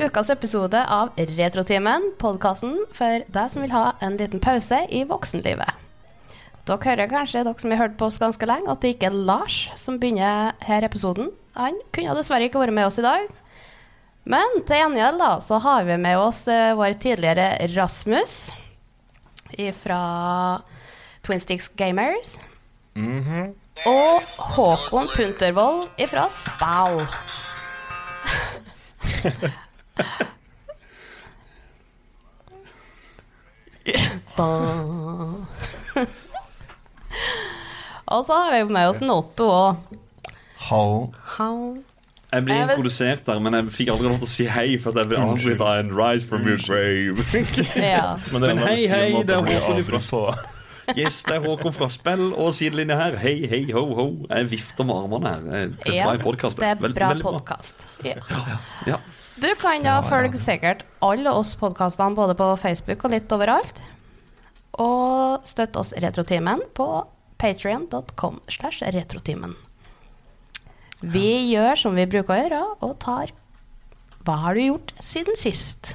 til ukas episode av Retrotimen, podkasten for deg som vil ha en liten pause i voksenlivet. Dere hører kanskje, dere som har hørt på oss ganske lenge, at det ikke er Lars som begynner her episoden. Han kunne dessverre ikke vært med oss i dag. Men til gjengjeld da, så har vi med oss eh, vår tidligere Rasmus fra Twin Sticks Gamers. Og Håkon Puntervold fra Spell. Og så har vi med oss Otto òg. Jeg ble Jeg vet- introdusert der, men jeg fikk aldri lov til å si hei. For jeg ble aldri av en rise from your grave. Ja. Men, det er Men en hei, veldig fin hei, måte det er bli Håkon ifra avbrutt på. Yes, det er Håkon fra spill og sidelinje her. Hei, hei, ho, ho. Jeg vifter med armene her. Det er ja. bra podkast. Det er bra podkast. Ja. Ja. Du kan da følge sikkert alle oss podkastene både på Facebook og litt overalt. Og støtte oss Retrotimen på patrion.com slash retrotimen. Vi gjør som vi bruker å gjøre, og tar Hva har du gjort siden sist?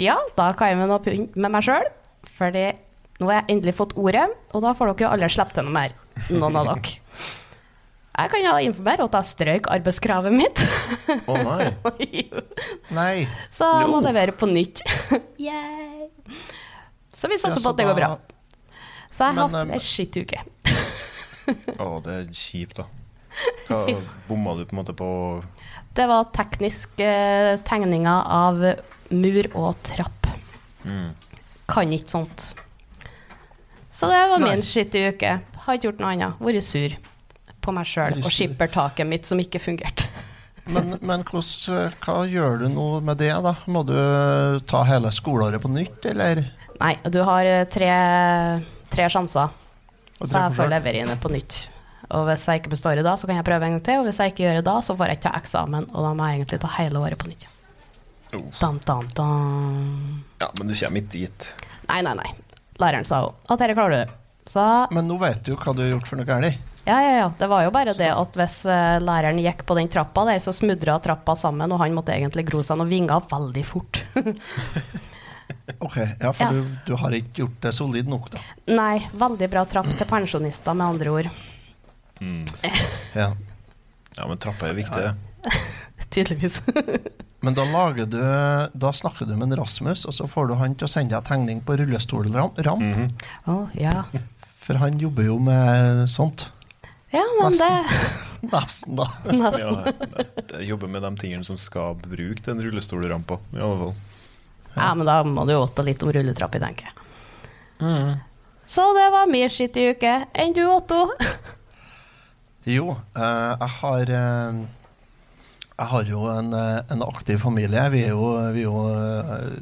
Ja, da kan jeg med noe pynt med meg sjøl, fordi nå har jeg endelig fått ordet, og da får dere jo alle slippe til noe mer. Noen av dere. Jeg kan jo informere at jeg strøk arbeidskravet mitt. Å nei. Nei. Så jeg må levere på nytt. Yay. Så vi satser Ja, så på at det går bra. Så jeg har Men, hatt um, ei skittuke. Å, det er kjipt, da. Hva bomma du på en måte på Det var tekniske tegninger av mur og trapp. Mm. Kan ikke sånt. Så det var min skittige uke. Har ikke gjort noe annet. Vært sur på meg sjøl og skippertaket mitt som ikke fungerte. Men, men hos, hva gjør du nå med det, da? Må du ta hele skoleåret på nytt, eller? Nei, du har eh, tre, tre sjanser, tre så jeg får levere inn på nytt. Og hvis jeg ikke består i dag, så kan jeg prøve en gang til. Og hvis jeg ikke gjør det da, så får jeg ikke ta eksamen, og da må jeg egentlig ta hele året på nytt. Oh. Dan, dan, dam. Ja, men du kommer ikke dit. Nei, nei, nei. Læreren sa jo at dette klarer du. Så Men nå vet du jo hva du har gjort for noe galt. Ja, ja, ja. Det var jo bare det at hvis eh, læreren gikk på den trappa der, så smudra trappa sammen, og han måtte egentlig gro seg noen vinger veldig fort. Ok, ja, for Ja. Du, du har ikke gjort det solid nok, da. Nei, veldig bra trapp til pensjonister, med andre ord. Ja. Ja, men trappa er viktig. det. Tydeligvis. Men da lager du Da snakker du med en Rasmus, og så får du han til å sende deg tegning på rullestolramp. Mhm. Å, ja. For han jobber jo med sånt. Ja, men det Nesten, da. Nesten. Ja, jeg- jobber med de tingene som skal bruke den rullestolrampa. I alle fall. Ja, men da må du jo åtte litt om rulletrappa, tenker jeg. Så det var min i uke. Enn du, Otto? Jo, eh, jeg har eh, Jeg har jo en, eh, en aktiv familie. Vi er jo, vi er jo eh,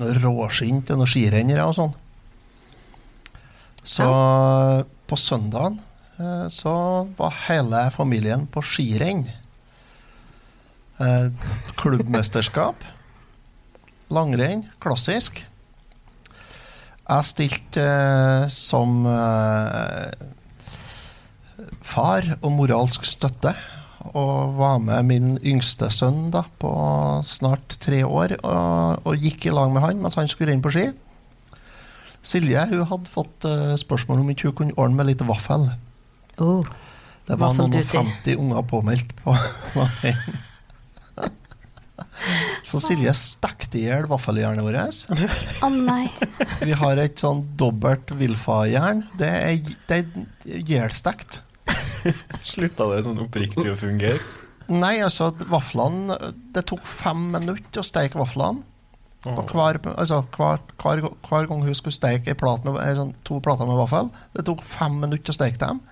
noe råskinn til noen skirennere og sånn. Så på søndagen eh, så var hele familien på skirenn. Klubbmesterskap. Langrenn. Klassisk. Jeg stilte som far og moralsk støtte. Og var med min yngste sønn da, på snart tre år og, og gikk i lag med han mens han skulle inn på ski. Silje hun hadde fått uh, spørsmål om ikke hun kunne ordne med litt vaffel. Oh, Det var noen og 50 unger påmeldt på veien. Så Silje stekte i hjel vaffeljernet vårt. Å nei. Vi har et sånn dobbelt Wilfa-jern. Det er, det er. Slutta det sånn oppriktig å fungere? Nei, altså, vaflene Det tok fem minutter å steke vaflene. Og hver, altså, hver, hver, hver gang hun skulle steke plat med, sånn, to plater med vaffel, det tok fem minutter å steke dem.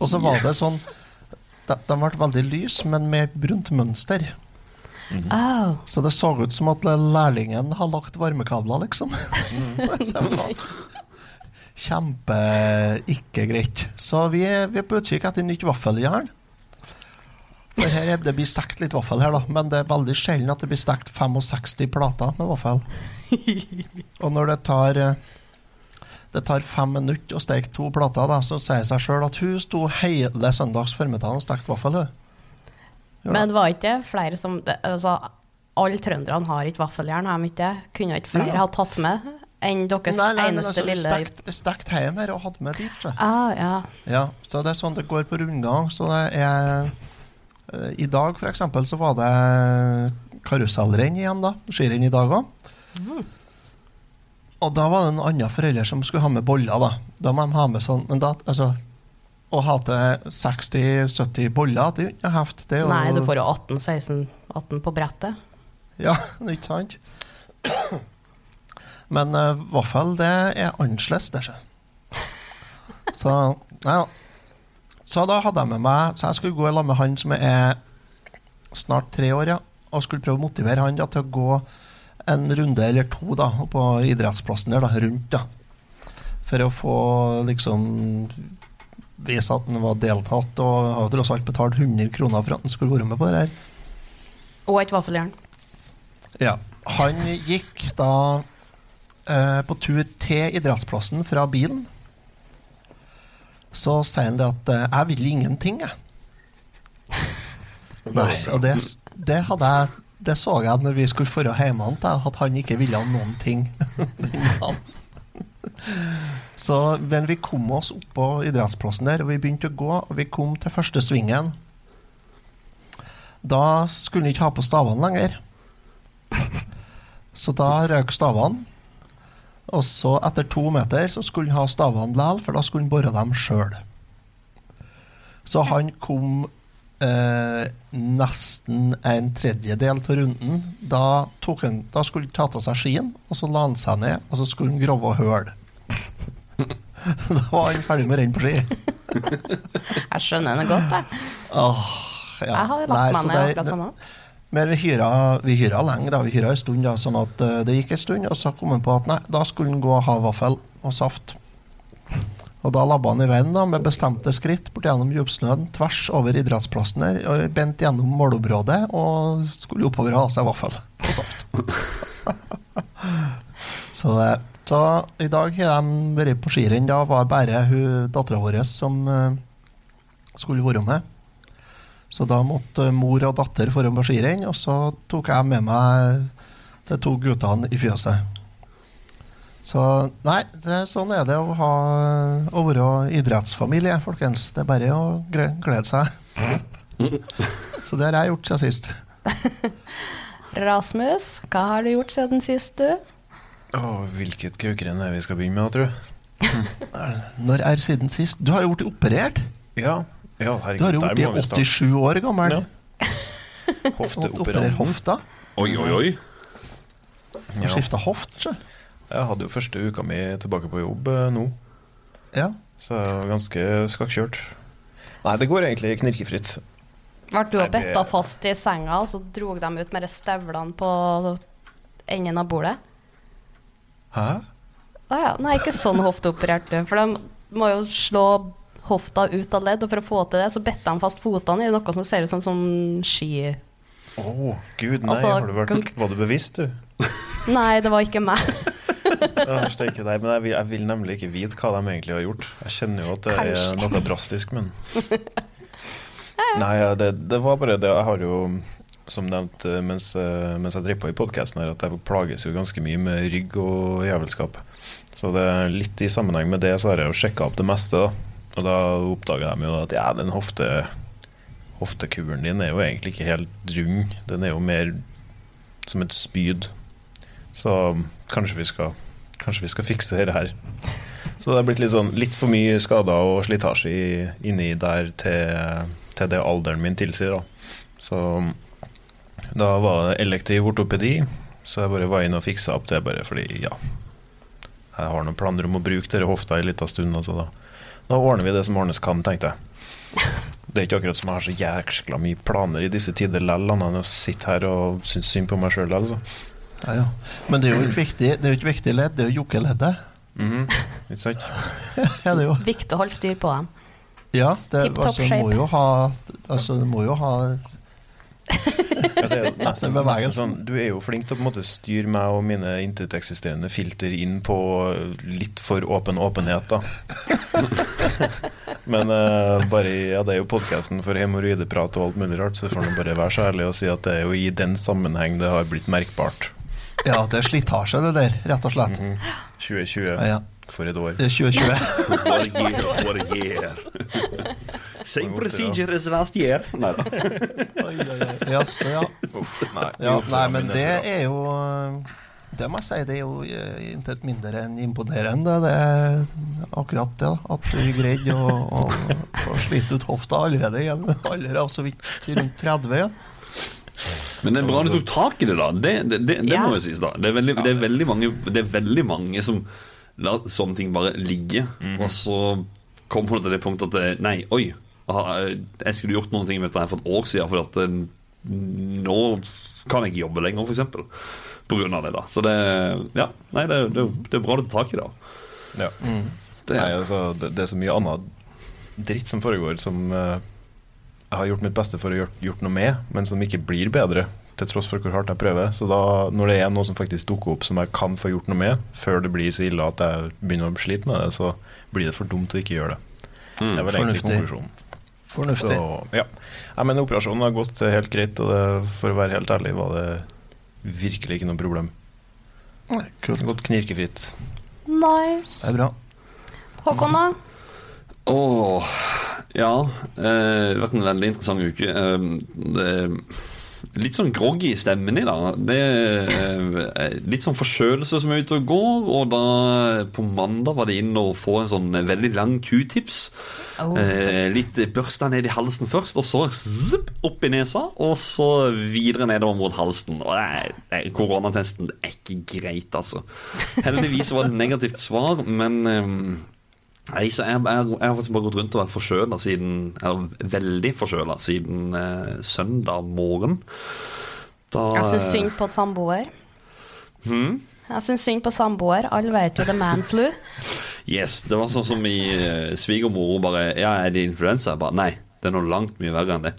Og så var det sånn de, de ble veldig lys, men med brunt mønster. Oh. Så det så ut som at lærlingen har lagt varmekabler, liksom. Så jeg var Kjempe ikke greit. Så vi, vi er på utkikk etter nytt vaffeljern. For her er, Det blir stekt litt vaffel her, da, men det er veldig sjelden at det blir stekt 65 plater med vaffel. Og når det tar eh, det tar fem minutter å steke to plater, da, så sier det seg sjøl at hun sto hele søndags formiddag og stekte vaffel. hun. Jo, Men var ikke det flere som altså, Alle trønderne har ikke vaffeljern, har de ikke det? Kunne ikke flere Ja. ha tatt med enn deres Nei, nei, eneste altså, lille stekt, hjemme her og hadde med dit. Så. ah, ja. Ja, så det er sånn det går på rundgang. Så det er eh, I dag, for eksempel, så var det karusellrenn igjen, da. Skirenn i dag òg. Og da var det en annen forelder som skulle ha med boller, da. Da må de ha med sånn Men da, altså Å ha til 60-70 boller, det er jo ikke heft. Nei, du får jo 18-16-18 på brettet. Ja, ikke sant? Men uh, vaffel, det er annerledes, det skjer. Så ja. Så da hadde jeg med meg Så jeg skulle gå i lag med han som er snart tre år, ja. Og skulle prøve å motivere han da, til å gå en runde eller to da, på idrettsplassen der, da, rundt. da. For å få liksom vise at han var deltatt, og har tross alt betalt 100 kroner for at han skulle være med på det her. Og et vaffeljern. Ja. Han gikk da eh, på tur til idrettsplassen fra bilen. Så sier han det at eh, 'jeg vil ingenting', jeg. Nei, og det, det hadde jeg Det så jeg når vi skulle dra hjem til, at han ikke ville noen ting. Så men vi kom oss opp på idrettsplassen der, og vi begynte å gå, og vi kom til første svingen. Da skulle han ikke ha på stavene lenger. Så da røk stavene. Og så, etter to meter, så skulle han ha stavene likevel, for da skulle han bore dem sjøl. Så han kom eh, nesten en tredjedel av runden. Da, han, da skulle han ta av seg skien, og så la han seg ned, og så skulle han grove høl. da var han ferdig med å renne på ski. Jeg skjønner det godt, jeg. Åh, ja. Jeg har lagt meg ned akkurat sånn samme. Men vi hyra, vi hyra lenge, da. Vi hyra en stund, da, sånn at uh, det gikk en stund. Og så kom han på at nei, da skulle han gå og ha vaffel og saft. Og da labba han i veien da, med bestemte skritt bort gjennom djupsnøen, tvers over idrettsplassen der, og bent gjennom målområdet og skulle oppover og ha seg vaffel og saft. så, så i dag har de vært på skirenn. Da var det bare dattera vår som uh, skulle være med. Så da måtte mor og datter foran på skirenn, og så tok jeg med meg de to guttene i fjøset. Så nei, det, sånn er det å, ha, å være idrettsfamilie, folkens. Det er bare å glede seg. Så det har jeg gjort siden sist. Rasmus, hva har du gjort siden sist, du? Oh, hvilket kaukerenn er vi skal begynne med, tror du? Når er siden sist? Du har jo blitt operert. Ja, ja Du herregud, har jo der blitt må vi starte. 87 år gammel. Ja. Og hofta. Oi, oi, oi. Du Ja. skifta hoft, sjø. Jeg hadde jo første uka mi tilbake på jobb eh, nå, Ja. så jeg var ganske skakkjørt. Nei, det går egentlig knirkefritt. Ble du Nei, og fast i senga, og så drog de ut med de støvlene på enden av bordet? Hæ? Å ja. Nei, ikke sånn hofteoperert, du. For de må jo slå hofta ut av ledd, og for å få til det, så bedte han fast fotene i noe som ser ut som sånn ski... Å, gud, nei, Altså, har du vært, var du bevisst, du? Nei, det var ikke meg. Ja, ikke deg, men jeg vil, jeg vil nemlig ikke vite hva de egentlig har gjort. Jeg kjenner jo at det er noe drastisk, men Nei, det, det var bare det. Jeg har jo, som nevnt eh, mens, eh, mens jeg driver på i podkasten at jeg plages jo ganske mye med rygg og jævelskap. Så det er litt i sammenheng med det, så har jeg jo sjekka opp det meste, da. Og da oppdaga de jo at ja, den hofte, hoftekuren din er jo egentlig ikke helt rund. Den er jo mer som et spyd. Så kanskje vi skal, kanskje vi skal fikse dette her. Så det er blitt litt, sånn, litt for mye skader og slitasje inni der til, til det alderen min tilsier. Da. Så da var det elektiv ortopedi, så jeg bare var inne og fiksa opp det bare fordi, ja Jeg har noen planer om å bruke denne hofta en liten stund, altså da. Da ordner vi det som ordnes kan, tenkte jeg. Det er ikke akkurat som jeg har så jækla mye planer i disse tider lell, annet enn å sitte her og synes synd på meg sjøl. Altså. Ja, ja. Men det er jo et viktig, det er jo et viktig ledd, det er jo jokkeleddet. Mhm, Ikke sant? Ja, det er jo. Viktig å holde styr på dem. Ja, det altså, shape. må jo ha Altså, det må jo ha er nesten, nesten sånn, du er jo flink til å på en måte styre meg og mine intet-eksisterende filter inn på litt for åpen åpenhet, da. Men uh, bare ja, det er jo podkasten for hemoroideprat og alt mulig rart, så får man bare være så ærlig og si at det er jo i den sammenheng det har blitt merkbart. Ja, det er slitasje, det der, rett og slett. Mhm. 2020, Ja, ja. For et år. Det er 2020. What a year, what a year. Same procedure as last year. Nei da. Jaså, ja. Uff, nei, ja. Nei, men det er jo Det må jeg si, det er jo eh, intet mindre enn imponerende. Det er akkurat det, da. At du greide å, å, å slite ut hofta allerede i en alder av så vidt rundt 30. Ja. Men det er bra du tok tak i det, da. Det, det, det, det Ja. må jo sies, da. Det er veldig, det er veldig, mange, det er veldig mange som lar sånne ting bare ligge, og så kommer hun til det punktet at Nei, oi, ah, jeg skulle gjort noen ting med dette for et år siden, for at eh, nå kan jeg ikke jobbe lenger, eksempel. På grunn av det, da. Så det Ja, nei, det, det, det er bra du tar tak i det. Ja. Det Nei, altså, det, det er så mye annet dritt som foregår, som uh, jeg har gjort mitt beste for å gjort, gjort noe med, men som ikke blir bedre, til tross for hvor hardt jeg prøver. Så da, når det er noe som faktisk dukker opp som jeg kan få gjort noe med, før det blir så ille at jeg begynner å slite med det, så blir det for dumt å ikke gjøre det. Mm. Det er vel egentlig Fornuftig. Så, ja. Jeg men operasjonen har gått helt greit, og det, for å være helt ærlig var det virkelig ikke noe problem. Nei, Kult. Gått knirkefritt. Det Nice. er bra. Håkon, da? Åh, ja. Eh, det har vært en veldig interessant uke. Eh, det, litt sånn groggy i stemmen i dag. Det er eh, litt sånn forkjølelse som er ute og går. Og da på mandag var det inn å få en sånn veldig lang q-tips. Oh. Eh, litt børsta ned i halsen først, og så zup, opp i nesa. Og så videre nedover mot halsen. Og det er, koronatesten er ikke greit, altså. Heldigvis var det et negativt svar, men eh, Nei, så jeg, jeg, jeg har faktisk bare gått rundt og vært forkjøla siden Eller veldig forkjøla siden eh, søndag morgen. Da Jeg syns synd på samboer. Hmm? Jeg syns synd på samboer. Alle vet jo det man flu. Yes, det var sånn som i eh, svigermor bare Ja, er det influensa? Jeg bare Nei, det er noe langt mye verre enn det.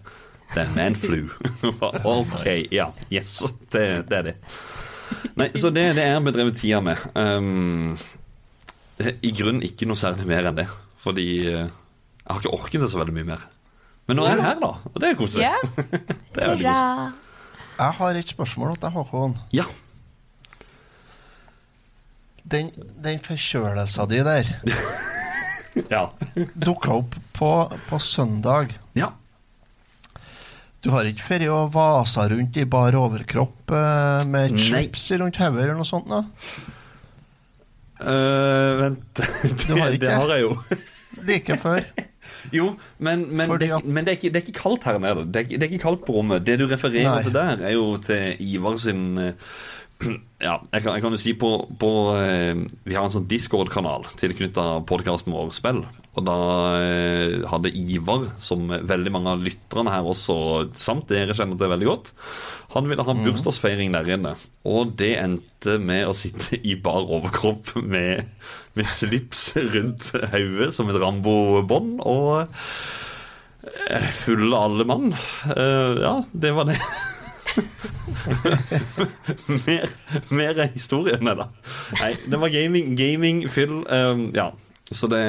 Det er manflu. Bare, ok, ja. Yes, det, det er det. Nei, så det, det er bedrevet tida med. Um, I grunnen ikke noe særlig mer enn det. Fordi eh, jeg har ikke orket det så veldig mye mer. Men nå er jeg her, da. Og det er koselig. Ja. Det er veldig koselig. Jeg har et spørsmål til Håkon. Ja. Den, den forkjølelsa di der Ja. dukka opp på, på søndag. ja. Du har ikke ferie og vasa rundt i bar overkropp eh, med et slips rundt hodet eller noe sånt? da? Øh, vent det, har det, har jeg jo. Like før. Jo, men, men, det, at- men det, er ikke, det er ikke kaldt her nede. Det er, ikke- det er ikke kaldt på rommet. Det du refererer Nei. til der, er jo til Ivar sin eh, Ja, jeg kan, jeg kan jo si på, på eh, Vi har en sånn Discord-kanal tilknytta podkasten vår Spill. Og da eh, hadde Ivar, som veldig mange av lytterne her også, samt dere kjenner til veldig godt, han ville ha bursdagsfeiring der inne. Og det endte med å sitte i bar overkropp med, med slips rundt hodet som et Rambo-bånd. Og eh, fulle alle mann. Eh, ja, det var det. mer, mer er historien, nei da. Nei, det var gaming, gaming fyll. Um, ja. Så det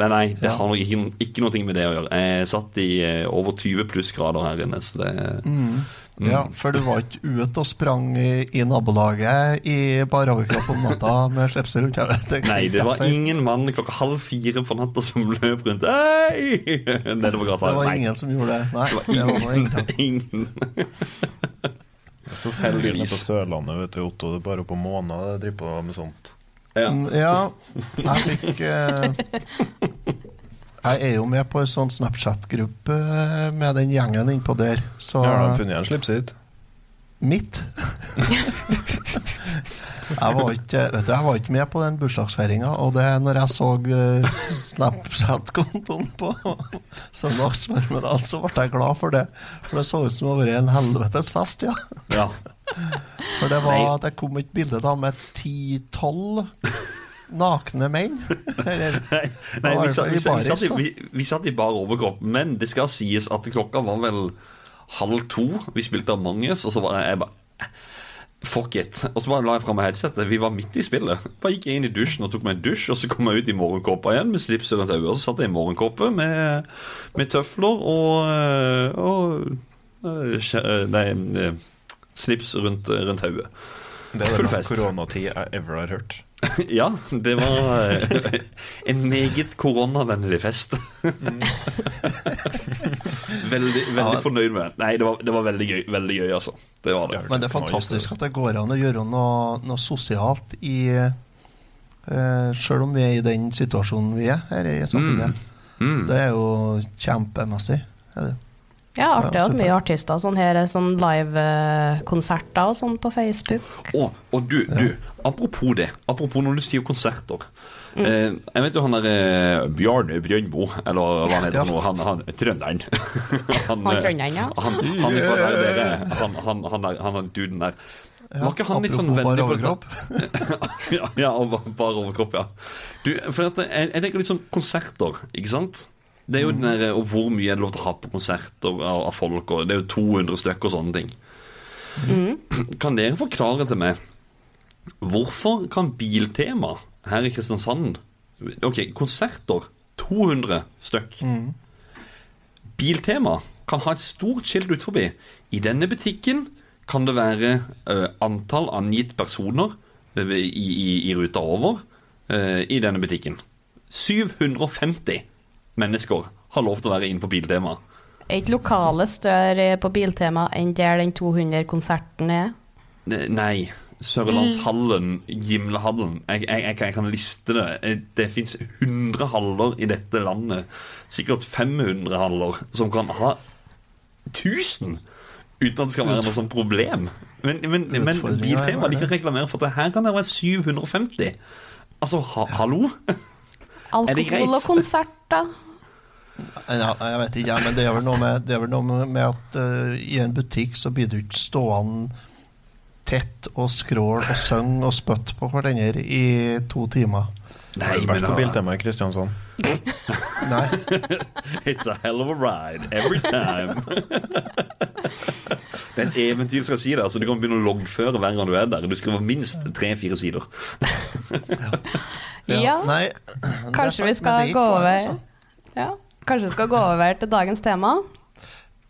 Nei, nei det Ja. har nok ikke, ikke noe med det å gjøre. Jeg satt i eh, over 20 plussgrader her inne, så det Mm. Ja, For du var ikke ute og sprang i, i nabolaget i bare overkropp om natta med slips rundt hodet? Det Nei, det var ingen mann klokka halv fire på natta som løp rundt Hei! nedover gata. Det var Nei, ingen som gjorde det. Nei, det var det var ingen. Så feller ned på Sørlandet, vet du, Otto. Det er bare på måneder jeg driver på med sånt. Ja. Mm, Ja, jeg fikk eh, Jeg er jo med på en sånn Snapchat-gruppe eh, med den gjengen innpå der. Så Ja, har de funnet en slips hit? Mitt. jeg, var ikke, vet du, jeg var ikke med på den bursdagsfeiringa, og det er når jeg så uh, Snapchat-kontoen på søndagsformiddag, så ble jeg glad for det. For det så ut som det hadde vært en helvetes fest, ja. Ja. For det var, at jeg kom et bilde da med ti-tolv nakne menn. Eller, Nei, nei vi, satt, vi, i satt, vi, satt i, vi, vi satt i bar overkropp, men det skal sies at klokka var vel halv to. Vi spilte Among us, og så var jeg bare Fuck it. Og så bare la jeg fra meg headsetet. Vi var midt i spillet. Bare gikk jeg inn i dusjen og tok meg en dusj, og så kom jeg ut i morgenkåpa igjen med slips rundt tauet. Og så satt jeg i morgenkåpe med, med tøfler og, øh, og øh, Nei, slips rundt, rundt hodet. Det er den mest koronatida koronatid jeg ever har hørt. Ja, det var øh, en meget koronavennlig fest. veldig veldig Ja. fornøyd med det. Nei, det var, det var veldig gøy, veldig gøy, altså. Det var det. Ja. Men det er fantastisk at det går an å gjøre noe, noe sosialt i uh, Sjøl om vi er i den situasjonen vi er her i samfunnet. Mm. Det er jo kjempemessig. Er det. Ja, artig Ja, at mye artister sånn her er sånn livekonserter og sånn på Facebook. Å, og du, du, apropos det. Apropos når du sier konserter. Mm. Eh, jeg vet jo han der eh, Bjarne Brøndbo, eller hva han heter Ja. nå. Han, han trønderen. han, Han eh, trønderen, ja. Han, han, fra han, han, han, der, han er duden der. Var ikke han litt sånn bare på overkropp. ja, ja, bare overkropp, ja. Du, for at jeg, jeg tenker litt sånn konserter, ikke sant? Det er jo den der, og hvor mye er det lov til å ha på konserter av, av folk, og det er jo 200 stykker og sånne ting. Kan dere forklare til meg hvorfor kan Biltema her i Kristiansand Ok, konserter 200 stykk. Biltema kan ha et stort skilt ut forbi. I denne butikken kan det være uh, antall angitt personer uh, i, i, i ruta over uh, i denne butikken. 750 mennesker har lov til å være inne på Biltema. Er ikke lokalet større på Biltema enn der den 200-konserten er? Nei. Sørlandshallen, Gimlehallen jeg, jeg, jeg, kan- jeg kan liste det. Eh, Det fins 100 haller i dette landet. Sikkert 500 haller som kan ha 1000 uten at det skal være noe sånt problem. Men, men, men Biltema de kan reklamere for at her kan det være 750. Altså, ha, hallo? Alkohol og konsert, da? Ja, jeg vet ikke, ja, men det er vel noe med, det er vel noe med at uh, i en butikk så blir du ikke stående tett og skrål og synge og spytte på hverandre i to timer. Nei, men vært på Biltema i Kristiansand? Nei. It's a hell of a ride every time. det er et eventyr skal si det. Altså, du kan begynne å loggføre hver gang du er der. Du skriver minst tre-fire sider. Ja. Nei, er Kanskje vi skal gå over altså. ja. Kanskje vi skal gå over til dagens tema?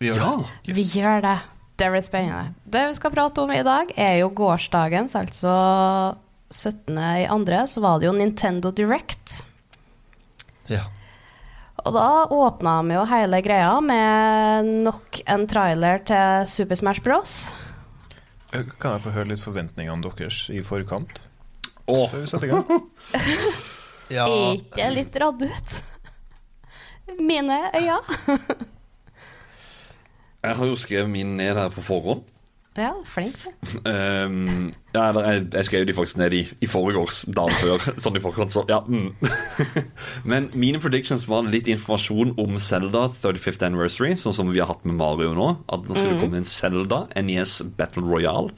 Vi gjør det. Vi gjør det. Det blir spennende. Det vi skal prate om i dag, er jo gårsdagens, altså 17. i andre, så var det jo Nintendo Direct. Ja. Og da åpna de jo hele greia med nok en trailer til Super Smash Bros. Eh, Kan jeg få høre litt forventningene deres i forkant? Åh, Før vi setter i gang? ja. Er ikke litt radd ut? Mine øyne. jeg har jo skrevet min ned her på forhånd. Ja, flink. Um, ja, jeg, jeg skrev de faktisk ned i, i forgårs, dagen før. Sånn i forkant, så ja. Mm. Men mine predictions var litt informasjon om Zelda 35th Anniversary, sånn som vi har hatt med Mario nå. At det skulle komme en Zelda NES Battle Royale.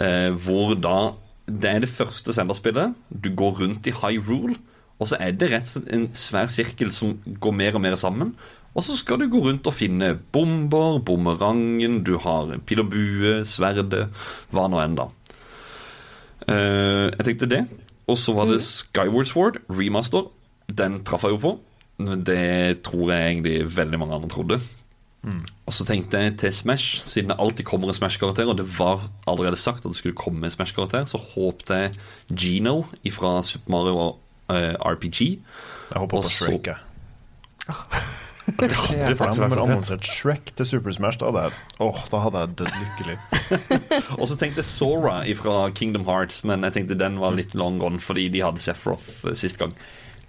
eh, hvor da Det er det første Zelda-spillet. Du går rundt i Hyrule, og så er det rett og slett en svær sirkel som går mer og mer sammen. Og så skal du gå rundt og finne bomber, bumerangen, du har pil og bue, sverdet, hva nå enn, da. Uh, jeg tenkte det. Og så var det Skyward Sword, remaster. Den traff jeg jo på. Det tror jeg egentlig veldig mange andre trodde. Og så tenkte jeg til Smash, siden det alltid kommer en Smash-karakter, og det var allerede sagt at det skulle komme en Smash-karakter, så håpte jeg Gino fra Super Mario uh, RPG. Jeg håper på Shrek, jeg. Det hadde For de faktisk vært har så fett. annonsert Shrek til Super Smash. Da hadde jeg, åh, da hadde jeg dødd lykkelig. Og så tenkte jeg Sora fra Kingdom Hearts, men jeg tenkte den var litt long gone fordi de hadde Sephiroth eh, sist gang.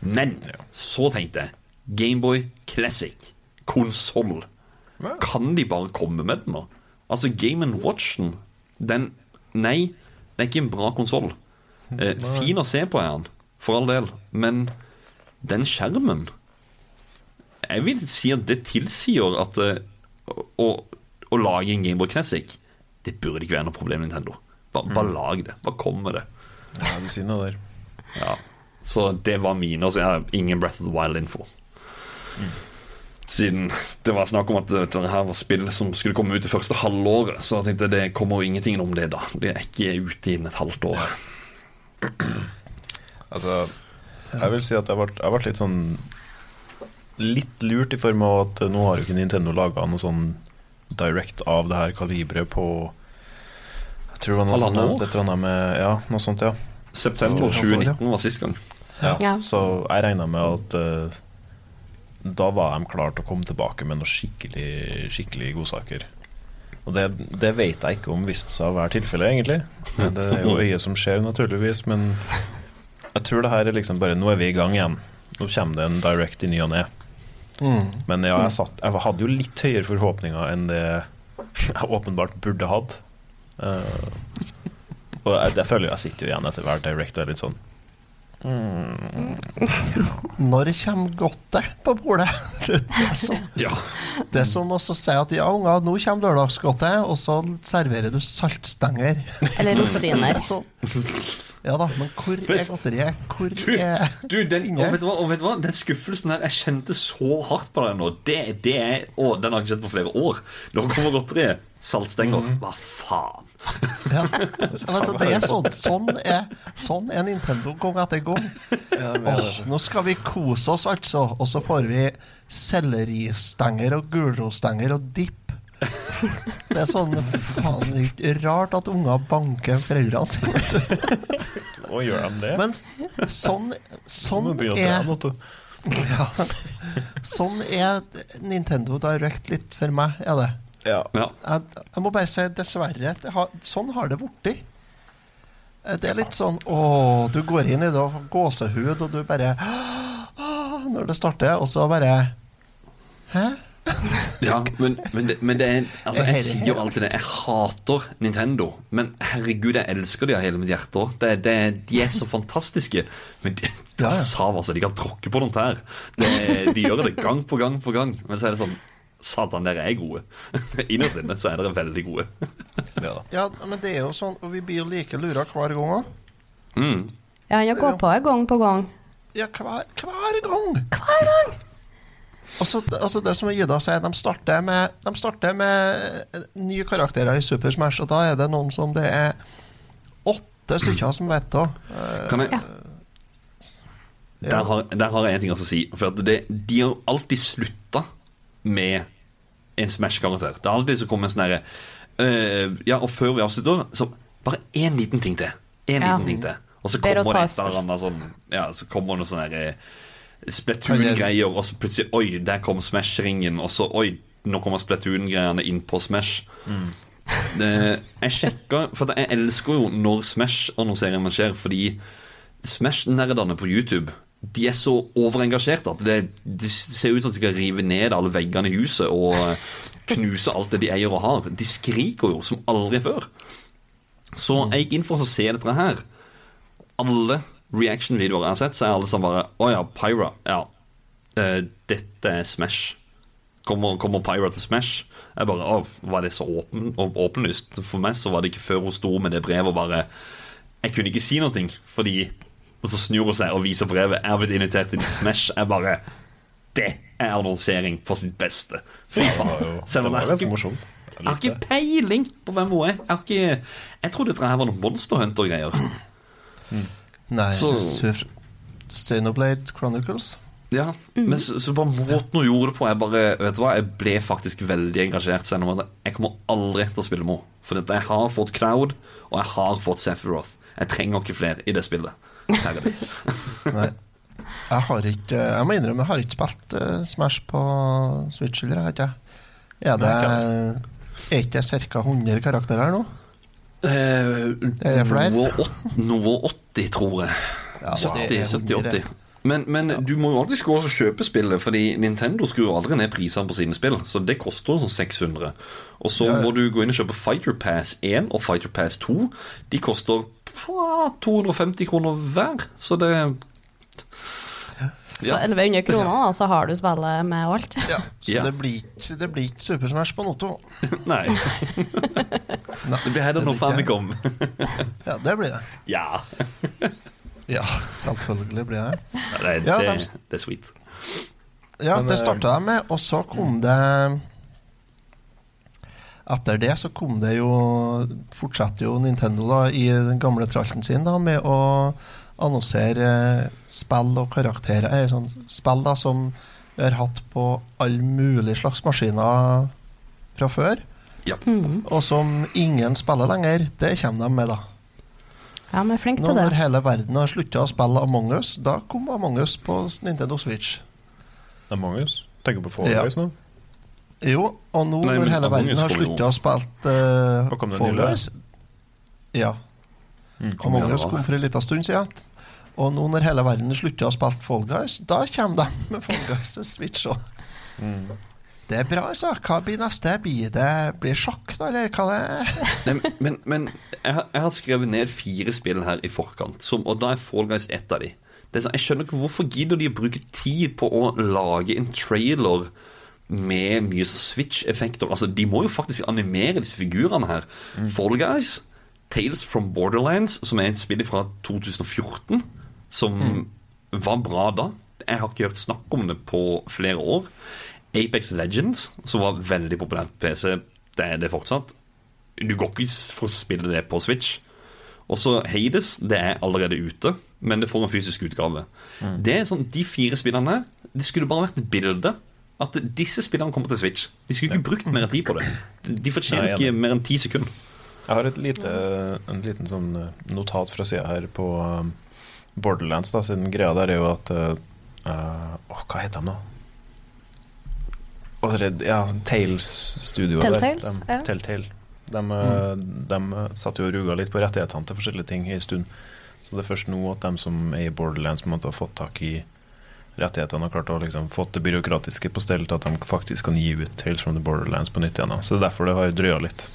Men så tenkte jeg Gameboy Classic, konsoll. Kan de bare komme med den nå? Altså Game Watchen Den Nei, det er ikke en bra konsoll. Eh, fin å se på er den, for all del, men den skjermen Jeg vil si at det tilsier at eh, å, å lage en Gameboy Classic Det burde ikke være noe problem, Nintendo. Bare, bare lag det. Bare kom med det. Ja, du sier noe der. Ja. Så det var mine. Og så jeg har ingen Breath of the Wild-info. Siden det var snakk om at dette her var spill som skulle komme ut det første halvåret, så jeg tenkte det kommer jo ingenting om det da. Det er ikke ute innen et halvt år. Altså, jeg vil si at jeg har jeg ble litt sånn Litt lurt i form av at nå har jo ikke Nintendo laga noe sånn direct av det her kaliberet på Jeg tror det var noe sånt, et eller med Ja, noe sånt, ja. September 2019 var sist gang. ja. Ja. Så jeg regna med at uh, da var de klare til å komme tilbake med noe skikkelig Skikkelig godsaker. Og det, det vet jeg ikke om viste seg å være tilfellet, egentlig. Men Det er jo øyet som skjer, naturligvis. Men jeg tror det her er liksom bare Nå er vi i gang igjen. Nå kommer det en direct i ny og ne. Mm. Men ja, jeg, satt, jeg hadde jo litt høyere forhåpninger enn det jeg åpenbart burde hatt. Uh, og jeg, jeg føler jo jeg sitter jo igjen etter hver director litt sånn Når kommer godtet på bordet? Det, det, er som, Ja. det er som å si at ja, unger, nå kommer lørdagsgodtet, og så serverer du saltstenger. Eller rosiner. Så, ja da, men hvor er godteriet? Hvor Du, er du den, og vet du hva, og vet du hva? Den skuffelsen her Jeg kjente så hardt på den nå. Det, det er, å, den har jeg ikke sett på flere år. Nå kommer godteriet. Saltstenger. Hva faen? ja, altså, det er sånn, sånn, er, sånn er Nintendo gang etter gang. Åh, nå skal vi kose oss, altså. Og så får vi selleristenger og gulrotstenger og dipp. Det er sånn faen rart at unger banker foreldrene sine. Og gjør de det? Men sånn, sånn er ja, Sånn er Nintendo Direct litt for meg, er det. Ja. Ja. Jeg, jeg må bare si dessverre. Det har, sånn har det blitt. Eh, Det er litt sånn Å, du går inn i det og har gåsehud, og du bare Når det starter, og så bare Hæ? Ja, men, men, det, men det er Altså, jeg sier jo alltid det. Jeg hater Nintendo. Men herregud, jeg elsker de av hele mitt hjerte. Det, det, de er så fantastiske. Men de, de. Sav, altså, de kan tråkke på noen tær. Det, de gjør det gang på gang på gang. Men så er det sånn Satan, dere er gode. Innerst inne så er dere veldig gode. Ja, men det er jo sånn, og vi blir like lura hver gang òg. Mm. Ja, han har gått på gang på gang. Ja, hver, hver gang. Hver gang! Altså, altså det som Ida sier, de starter med, de starter med eh, nye karakterer i Super Smash, og da er det noen som det er åtte stykker som vet det. Eh, Kan jeg Ja. Der har, der har jeg en ting også å si. For at det, de har alltid slutta med en Smash-karakter. Det er alltid så kommer en sånn herre øh, Ja, og før vi avslutter, så bare én liten ting til. En Ja. liten ting til. Og så kommer det, det et eller annet sånn Ja, så kommer det noe sånn herre Splatoon-greier, og så plutselig Oi, der kom Smash-ringen, og så Oi, nå kommer Splatoon-greiene inn på Smash. Det, jeg sjekka For jeg elsker jo når Smash-annonseringene skjer, fordi Smash-nerdene på YouTube De er så overengasjerte at det, det ser ut som de skal rive ned alle veggene i huset og eh, knuse alt det de eier og har. De skriker jo som aldri før. Så jeg gikk inn for å se dette her. Alle reaction-videoer jeg har sett, så er alle sammen bare Å ja, Pyra. Ja. Uh, dette er Smash. Kommer, kommer Pyra til Smash? Jeg bare, å, Var det så åpen, åpenlyst? For meg så var det ikke før hun sto med det brevet og bare Jeg kunne ikke si noe, fordi Og så snur hun seg og viser brevet. Jeg har blitt invitert til Smash. Jeg bare Det er annonsering på sitt beste. Fy faen. Selv det om var er ganske ikke, morsomt. Jeg har ikke peiling på hvem hun er. Jeg, har ikke, jeg trodde dette her var noen Monster Hunter-greier. Nei, Så- Xenoblade Chronicles. Ja, men så, så bare måten hun gjorde det på Jeg bare, vet du hva, jeg ble faktisk veldig engasjert Selv om at jeg kommer aldri til å spille med henne For jeg har fått Cloud Og jeg har fått Sephiroth Jeg trenger ikke flere i det spillet. Nei. Jeg har ikke Jeg må innrømme, jeg har ikke spilt eh, Smash på Switch, eller har ikke jeg? Er det Er ikke det ca. 100 karakterer nå? eh, Er det flere? noe, åt- noe 80 tror jeg Ja, det 70, er 70, 80 Men, men du må jo alltid gå og kjøpe spillet, fordi Nintendo skrur aldri ned prisene på sine spill. Så det koster sånn 600. Og så Ja, ja. må du gå inn og kjøpe Fighter Pass 1 og Fighter Pass 2. De koster ah, 250 kroner hver. Så det Så 1100 kroner, da, så har du spillet med alt. Ja, så Ja. det blir ikke det blir ikke Super Smash på Notto. Nei. Nei, Det blir heller noe Famicom. Ja, det blir det. Ja. Ja, selvfølgelig blir det. Nei, Det, Ja, det, de- det er sweet. Ja, Men, det eh, starta jeg med, og så kom det Etter det så kom det jo Fortsetter jo Nintendo da i den gamle tralten sin da med å annonsere spill og karakterer. eh, Sånn spill da som vi har hatt på alle mulige slags maskiner fra før, Mhm. og som ingen spiller lenger. Det kommer de med, da. Ja, men er til Nå det. når hele verden har slutta å spille Among us, da kom Among us på Nintendo Switch. Among us. Tenker på Fall Ja. Guys nå. Jo, og nå Nei, når hele Among verden har slutta å spille uh, Fall? Guys Ja. Mm. Among us kom for en liten stund siden. Og nå når hele verden slutter å spille Fall Guys, da kommer de med Fall Guys til Switch òg. Mm. Det er bra, altså. Hva blir neste? Blir det blir sjakk, da, eller hva det er? Nei, men men jeg, har, jeg har skrevet ned fire spill her i forkant, som, og da er Fall Guys ett av de. Det er sånn, jeg skjønner ikke Hvorfor gidder de å bruke tid på å lage en trailer med mye Switch-effekter? Altså, De må jo faktisk animere disse figurene her. Fall Guys, Tales from Borderlands, som er et spill fra 2014, som var bra da. Jeg har ikke hørt snakk om det på flere år. Apex Legends, som var veldig populært på PC, det er det fortsatt. Du går ikke for å spille det på Switch. Og så Hades, det er allerede ute, men det får en fysisk utgave. Det er sånn, De fire spillene her, det skulle bare vært et bilde. At disse spillene kommer til Switch. De skulle ikke brukt mer tid på det. De fortjener er ikke mer enn ti sekunder. Jeg har et lite, en liten sånn eh, notat fra sida her på um, Borderlands. da, siden Greia der er jo at eh, eh, Åh, hva heter de, da? Ja, Tales Studio. Telltales, der. De, ja. Telltale. De, mm. de satt jo og ruga litt på rettighetene til forskjellige ting i en stund. Så det er først nå at de som er i Borderlands, måtte ha har fått tak i rettighetene og klart å liksom fått det byråkratiske på stell til at de faktisk kan gi ut Tales from the Borderlands på nytt igjen. da. Så det er derfor det har drøya litt.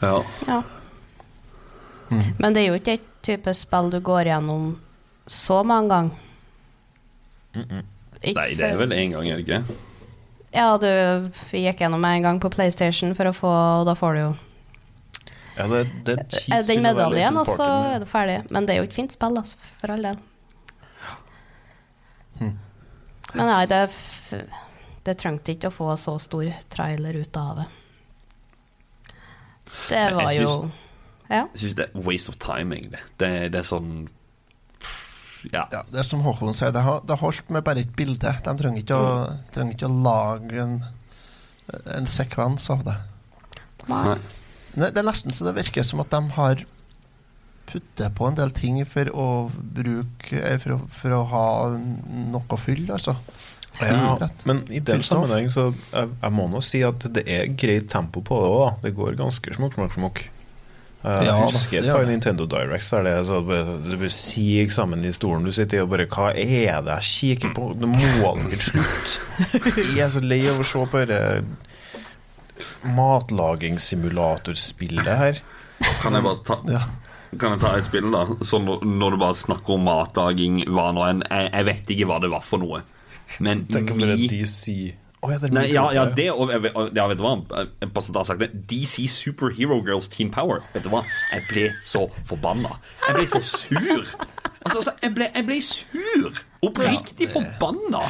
Ja. Ja. Mm. Men det er jo ikke et type spill du går gjennom så mange ganger. Mm -mm. Nei, det er vel én gang, er det ikke? Ja, du gikk gjennom en gang på PlayStation for å få Og da får du jo Ja, det, det er kjipt den medaljen, og så er du ferdig. Men det er jo ikke fint spill, altså, for all del. Hmm. Men nei, det, det trengte ikke å få så stor trailer ut av det. Det var jo Ja. Jeg syns det er waste of time, egentlig. Det, det er sånn Ja. Ja, det er som Håkon sier, det har, det holdt med bare et bilde. De trenger ikke å, trenger ikke å lage en, en sekvens av det. Nei. Det, det er nesten så det virker som at de har puttet på en del ting for å bruke eh, For å, for å ha noe fyll, altså. Ja, men i den sammenheng så jeg, jeg må nå si at det er greit tempo på det òg. Det går ganske smokk, smokk, smukk. Eh, Ja, jeg da, husker det gjør det. Nintendo Directs der det er så bare- det bare siger sammen i stolen du sitter i, og bare Hva er det jeg kikker på? Nå må dere slutte! Jeg er så lei av å se på dette matlagingssimulatorspillet her. Kan jeg bare ta Ja. Kan jeg ta et spill, da? Så når, du bare snakker om matlaging, hva nå enn jeg, jeg vet ikke hva det var for noe. Men Tenk om det er vi DC Ja, Nei, ja, ja, det og ja, vet du hva? Sagt. DC Superhero Girls Teen Power. Vet du hva? Jeg ble så forbanna. Jeg ble så sur. Altså, altså jeg, ble, jeg ble sur. Oppriktig forbanna.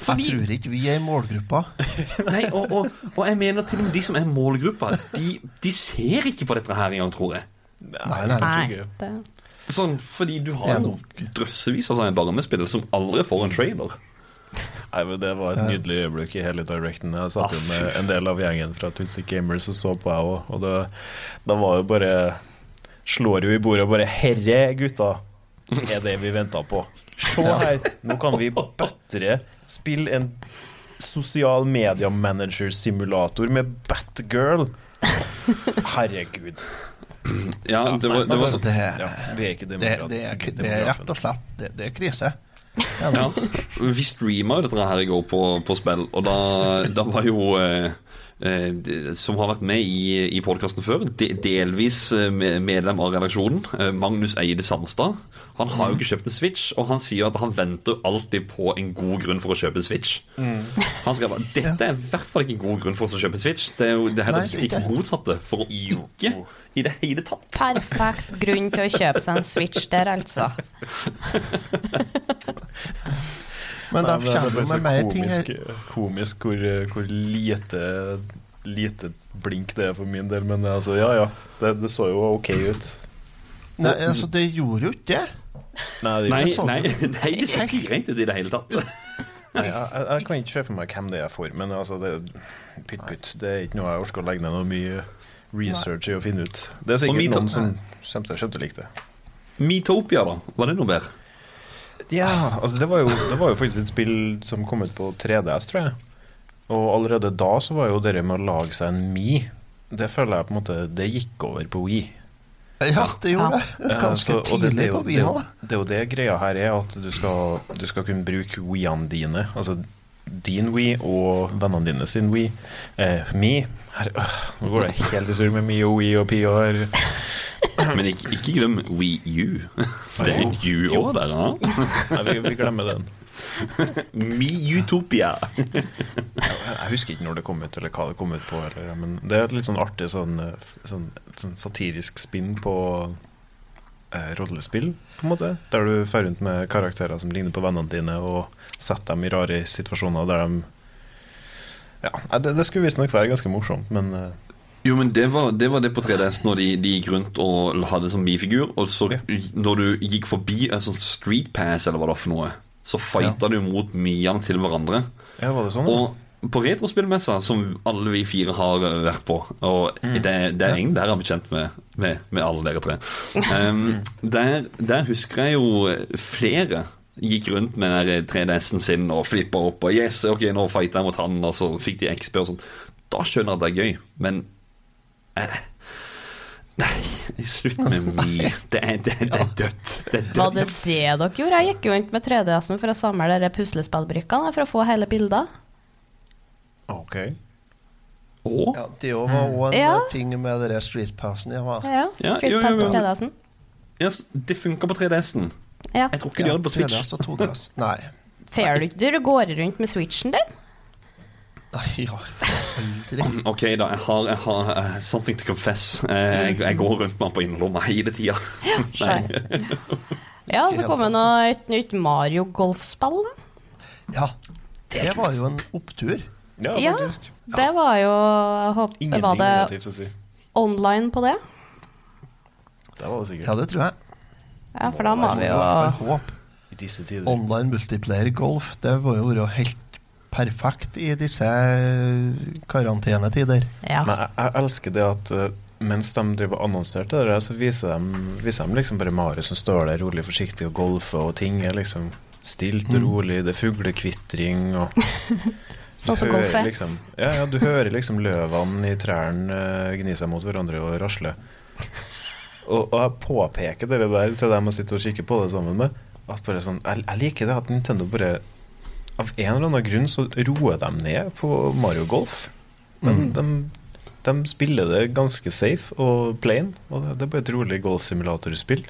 Fordi Jeg tror ikke vi er i målgruppa. Nei, og, og, og jeg mener til og med de som er målgruppa, de, de ser ikke på dette her engang, tror jeg. Nei, det er ikke. Det, Sånn, fordi du har jo drøssevis av sånne barnespill som aldri får en trailer. Nei, men Det var et nydelig øyeblikk i hele directen. Jeg satt jo Ah, med en del av gjengen fra Twisted Gamers og så på, jeg òg. Og det, da var jo bare Slår jo i bordet og bare 'Herre, gutta, er det vi venta på'. Se her, nå kan vi bedre spille en sosial media manager-simulator med Batgirl. Herregud. Ja, det var, det var Altså, det, Ja, vi er ikke det, det, er, det er rett og slett det, det er krise. Ja, Ja, vi streama jo dette her i går på, på spill, og da, da var jo eh, Som har vært med i, i podkasten før, de, delvis eh, medlem av redaksjonen, eh, Magnus Eide Sandstad. Han har jo ikke kjøpt en Switch, og han sier at han venter alltid på en god grunn for å kjøpe en Switch. Han skrev at dette er i hvert fall ikke en god grunn for oss å kjøpe en Switch. Det er jo det er heller Nei, stikk ikke. motsatte, for å ikke i det hele tatt. Perfekt grunn til å kjøpe seg en Switch der, altså. Men da er kommer du med mer ting her. komisk, komisk hvor, hvor lite, lite blink det er for min del. Men altså, ja ja. Det, det så jo ok ut. Nei, altså, det gjorde jo ikke det. Nei, det, Nei, nei, nei, det ser ikke greit ut i det hele tatt. nei jeg, jeg, jeg kan ikke se for meg hvem det er for, men altså, det, pytt pytt. Det er ikke noe jeg orker å legge ned noe mye research i å finne ut. Det er sikkert noen som kommer til å skjønne like det. Metopia, da? Var det noe bedre? Ja, altså det var, jo, det var jo faktisk et spill som kom ut på 3DS, tror jeg. Og allerede da så var jo det med å lage seg en Mi Det føler jeg på en måte Det gikk over på Wii. Ja, det gjorde det. Ganske så- og det- det tidlig jo- på Wii òg. Det er jo det greia her er, at du skal, du skal kunne bruke Wii-ene dine. Altså din Wii og vennene dine sin Wii. Eh, Mi her, øh, Nå går det helt i surr med Mi og Wii og Pi og her. Men ikke, ikke glem Wii U. Det er You òg der, da. Nei, vi, vi glemmer den. Mi-utopia. Jeg husker ikke når det kom ut, eller hva det kom ut på. Eller, men det er et litt sånn artig sånn, eh, sånn, sånn satirisk spinn på rollespill, på en måte. Der du drar rundt med karakterer som ligner på vennene dine, og setter dem i rare situasjoner der de Ja, det, det skulle visstnok være ganske morsomt, men eh, Jo, men det var det, var det på 3DS når de, de gikk rundt og hadde sånn Mi-figur. Og så når du gikk forbi en sånn Street Pass, eller hva det var for noe, så fighta du mot Mian til hverandre. ja, var det sånn? Og på retrospillmessa, som alle vi fire har vært på Og det, det er ingen der jeg har blitt kjent med, med, med alle dere tre. Um, der, der husker jeg jo flere gikk rundt med den 3DS-en sin og flippa opp. Og yes, ok, nå fighter jeg mot han, og så fikk de XP og sånn. Da skjønner jeg at det er gøy, men eh, Nei, slutt med Mi. Det er, det, det er dødt. Det er Var det det dere gjorde? Jeg gikk jo rundt med 3DS-en for å samle puslespillbrikkene for å få hele bildet. Ok. Og Ja, det jo var òg en Ja. ting med det streetpassen. jeg har. Ja, Ja, Street jo, Pass på jo. 3DS-en. Ja, det funka på 3DS-en. Ja. Jeg tror ikke de gjør det på Switch. 3DS og 2DS. Nei. Fair du ikke? Du går rundt med Switchen din? Nei, ja, aldri. Ok, da. Jeg har, jeg har eh, something to confess. Eh, jeg, jeg går rundt med den på innerlomma hele tida. Ja, så kom det nå et nytt Mario golfspill. da. Ja, det var jo en opptur. Ja, Ja, faktisk. det var jo jeg håper, Ingenting Var det negativt å si. online på det? Det var det sikkert. Ja, det tror jeg. Ja, for da må vi jo håp. I disse tider. Online multiplayer golf, det må jo være helt perfekt i disse karantenetider. Ja. Men jeg, jeg elsker det at eh, mens de driver og annonserte det, så viser de, viser de liksom bare Mario som står der rolig forsiktig og golfer, og ting er liksom stilt og rolig. Det er fuglekvitring og Sånn som du golf er. Liksom, ja, ja, du hører liksom løvene i trærne uh, gni seg mot hverandre og rasle. Og, og jeg påpeker det der til dem jeg sitter og kikker på det sammen med. At bare sånn, jeg, jeg liker det at Nintendo bare Av en eller annen grunn så roer de ned på Mario Golf. De, de, de spiller det ganske safe og plain. Og det, det er bare et rolig golfsimulatorspill.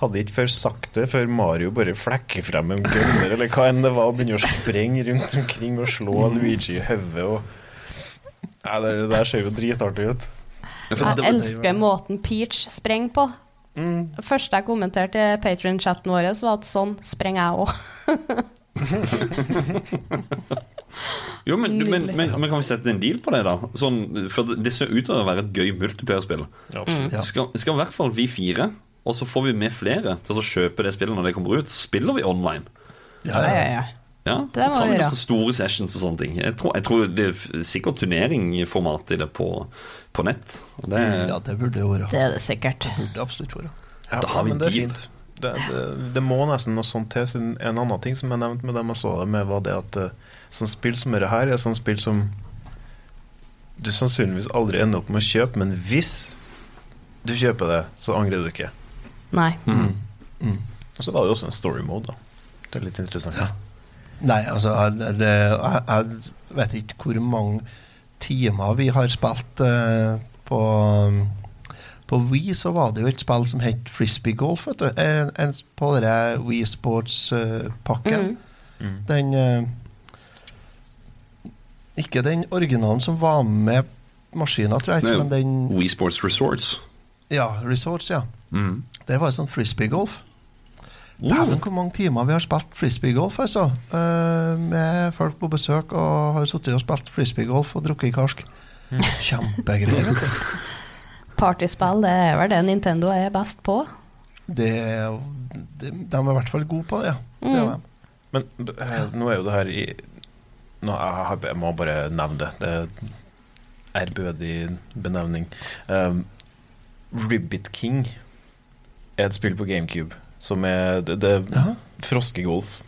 Hadde ikke før sagt det før Mario bare flekker frem en gunner eller hva enn det var, og begynner å sprenge rundt omkring og slå Luigi i hodet. og- Nei, det, det der ser jo dritartig ut. Jeg elsker måten Peach sprenger på. Mm. første jeg kommenterte i Patrion-chatten vår, var at sånn sprenger jeg òg. Jo, men, men, men, men kan vi sette en deal på det, da? Sånn, for det- det ser ut til å være et gøy multiplayer-spill. Ja, Mm. Skal, skal i hvert fall vi fire, og så får vi med flere til å kjøpe det spillet når det kommer ut. Så spiller vi online. Ja, Ja, ja. ja, Det så tar vi disse store sessions og sånne ting. Jeg tror, jeg tror det er sikkert turneringformat i det på, på nett. Og det, ja, det burde jo være. Det er det sikkert. Burde absolutt være. Ja, Da har vi det er fint. Det, det, det må nesten noe sånt til. Siden en annen ting som jeg nevnte med dem jeg så det med, var det at eh, sånn spill som dette her er sånn spill som du sannsynligvis aldri ender opp med å kjøpe, men hvis Du kjøper det, så angrer du ikke. Nei. Og så var det jo også en story mode, da. Det er litt interessant. Ja. Nei, altså jeg- det, jeg, jeg vet ikke hvor mange timer vi har spilt uh, på På Wii så var det jo et spill som het Frisbee Golf, vet du. En, en, på den Wii Sports-pakken. Mm. Den uh, Ikke den originalen som var med maskina, tror jeg, Nei, men den Wii Sports Resorts. Ja, Resorts, ja. Mm. Det var sånn frisbeegolf. Oh. Dæven, hvor mange timer vi har spilt frisbeegolf, altså. Uh, med folk på besøk og har sittet og spilt frisbeegolf og drukket karsk. Kjempegreier. Partyspill, det er vel det Nintendo er best på. Det, er jo- de, er i hvert fall gode på det, ja. Mm. Det Men eh, nå er jo det her i nå, jeg, har- jeg må bare nevne det. Det er ærbødig benevning. Um, Ribbit King et spill på GameCube som er Det, det er Ja. froskegolf.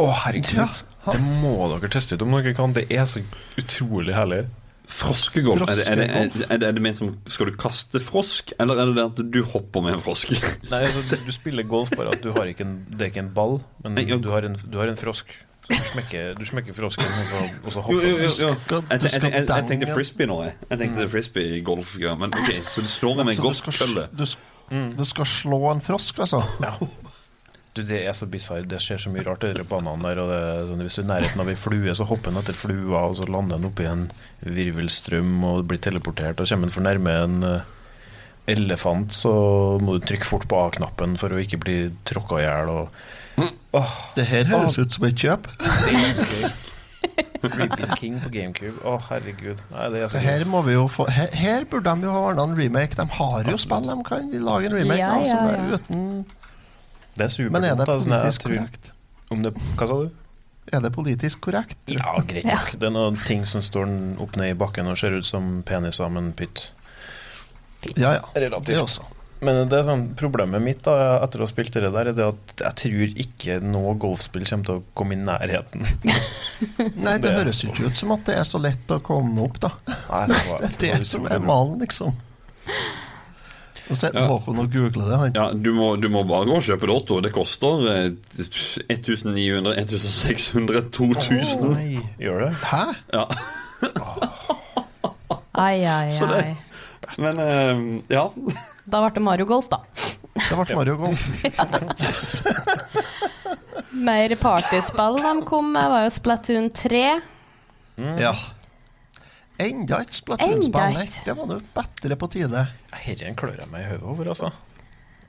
Å, herregud. Ja. Det må dere teste ut om dere kan. Det er så utrolig herlig. Froskegolf. Er det, er, det, er, det, er det ment som Skal du kaste frosk, eller er det det at du hopper med en frosk? Nei, altså, du, spiller golf, bare at du har ikke en, det er ikke en ball, men du har en, du har en frosk. Så du smekker, du smekker frosken, og så, og så hopper jo, du. jo, jo. Jeg, jeg, jeg, jeg, tenkte frisbee nå, jeg. Jeg tenkte frisbee-golf. Men ok, så du slår med en golfkølle. du skal, golfkølle? du, skal slå en frosk, altså? Ja. Du, det er så bisarr. Det skjer så mye rart i de banene der. Og det, er sånn, hvis du er i nærheten av ei flue, så hopper den etter flua, og så lander den oppi en virvelstrøm og blir teleportert. Og kommer den for nærme en eh, elefant, så må du trykke fort på A-knappen for å ikke bli tråkka i hjel. Og... Oh. Det her høres ut som et kjøp. Ribbit King på GameCube. Å, herregud. Nei, det er så her må vi jo få Her, her burde de jo ha ordna en remake. De har jo spill de kan lage en remake Ja, ja, ja. uten Det er Men er det superdumt. da, sånn jeg politisk tror- korrekt? Det, hva sa du? Er det politisk korrekt? Ja, greit nok. Det er noen ting som står opp ned i bakken og ser ut som peniser med en pytt. Ja, ja. Relativt. Det også. Men det er sånn, problemet mitt da, etter å ha spilt det der, er det at jeg tror ikke noe golfspill kommer til å komme i nærheten. Nei, det, Det- høres jo ikke ut som at det er så lett å komme opp, da. Nei, det var- det er det det som er malen, liksom. Nå sitter Ja. Håkon og googler det, han. Ja, du må, du må bare gå og kjøpe Lotto. Det koster eh, 1900, 1600, 2000. Nei, gjør det? Hæ? Ja. Ai, ai, Så det- ai. Men eh, ja. Da ble det Mario Golf, da. Det ble Mario Golf. Mer partyspill de kom med, var jo Splatoon 3. Ja. Enda et Splatoon-spill. Det var nå bedre på tide. Dette klør jeg meg i hodet over, altså.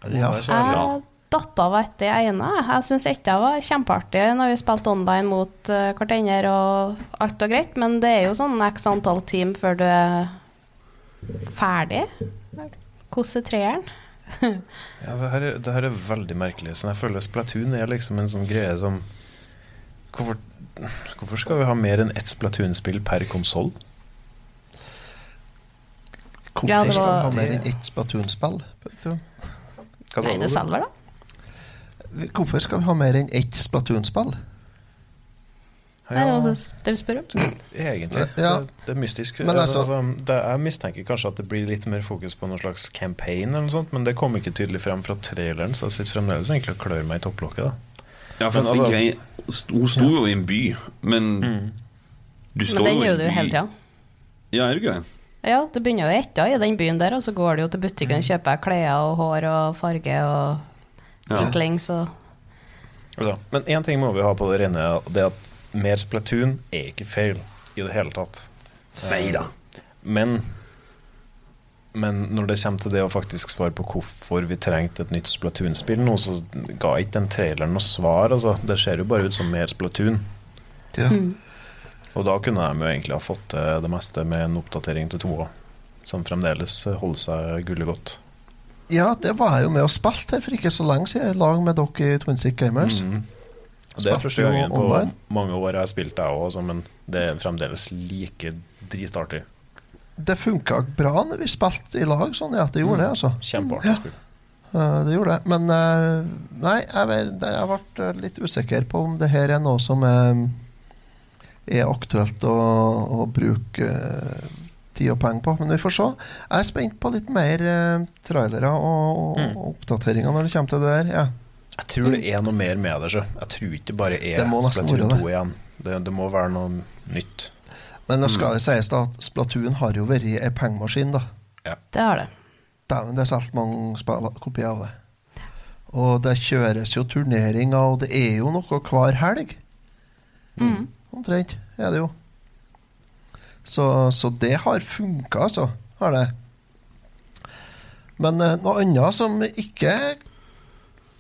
Ja. Jeg datt av etter det ene. Jeg syns ikke det var kjempeartig når vi spilte online mot uh, hverandre og alt og greit, men det er jo sånn x antall team før du er ferdig. Hvordan er treeren? Ja, det, her, er- det her er veldig merkelig. Så jeg føler Splatoon er liksom en sånn greie som Hvorfor, hvorfor skal vi ha mer enn ett Splatoon-spill per konsoll? Hvorfor Ja, var, skal vi ha mer enn ett Splatoon-spill? Nei, det Hva sa Nei, du? det selger, da. Hvorfor skal vi ha mer enn ett Splatoon-spill? Det er det det spør om. egentlig. Ja. Det, det er mystisk. Altså- altså, det, jeg mistenker kanskje at det blir litt mer fokus på noen slags campaign, eller noe sånt, men det kom ikke tydelig frem fra traileren, så jeg sitter fremdeles egentlig og klør meg i topplokket. da. ja for Men altså- grei, Hun sto jo i en by, men du står Men den jo i en du by hele tida. Ja, er det ikke det? Ja, du begynner jo i etta i den byen der, og så går du jo til butikken og kjøper klær og hår og farge og Ja. inklings og Altså, Men én ting må vi ha på det rene, det at mer Splatoon er ikke feil i det hele tatt. Nei da. Men men når det kommer til det å faktisk svare på hvorfor vi trengte et nytt Splatoon-spill nå, så ga ikke den traileren noe svar. Altså. Det ser jo bare ut som mer Splatoon. Ja. Mm. Og da kunne de jo egentlig ha fått til det meste med en oppdatering til toa, som fremdeles holder seg gullet godt. ja, det var jeg jo med og spilte her for ikke så lenge siden, i lag med dere i Twinsic Gamers. Mhm. Det er første gangen på online. mange år jeg har spilt det òg, men det er fremdeles like dritartig. Det funka bra når vi spilte i lag, sånn ja, det gjorde det, altså. Kjempeartig Ja. spill. Uh, det gjorde det. Men uh, nei, jeg, jeg ble eh, litt usikker på om det her er noe som er, er aktuelt å, å bruke uh, tid og penger på. Men vi får se. Jeg er spent på litt mer eh, trailere og, og, Mm. oppdateringer når det kommer til det der. Ja. Jeg tror det er noe mer med det. Så. Jeg tror ikke det bare er Det Splatoon 2 igjen. Det, det må være noe nytt. Men nå skal det sies da at Splatoon har jo vært ei pengemaskin, da. Det har det. Dæven, det er solgt mange kopier av det. Og det kjøres jo turneringer, og det er jo noe hver helg. Mm. Omtrent er det jo. Så, så det har funka, altså. Har det. Men eh, noe annet som ikke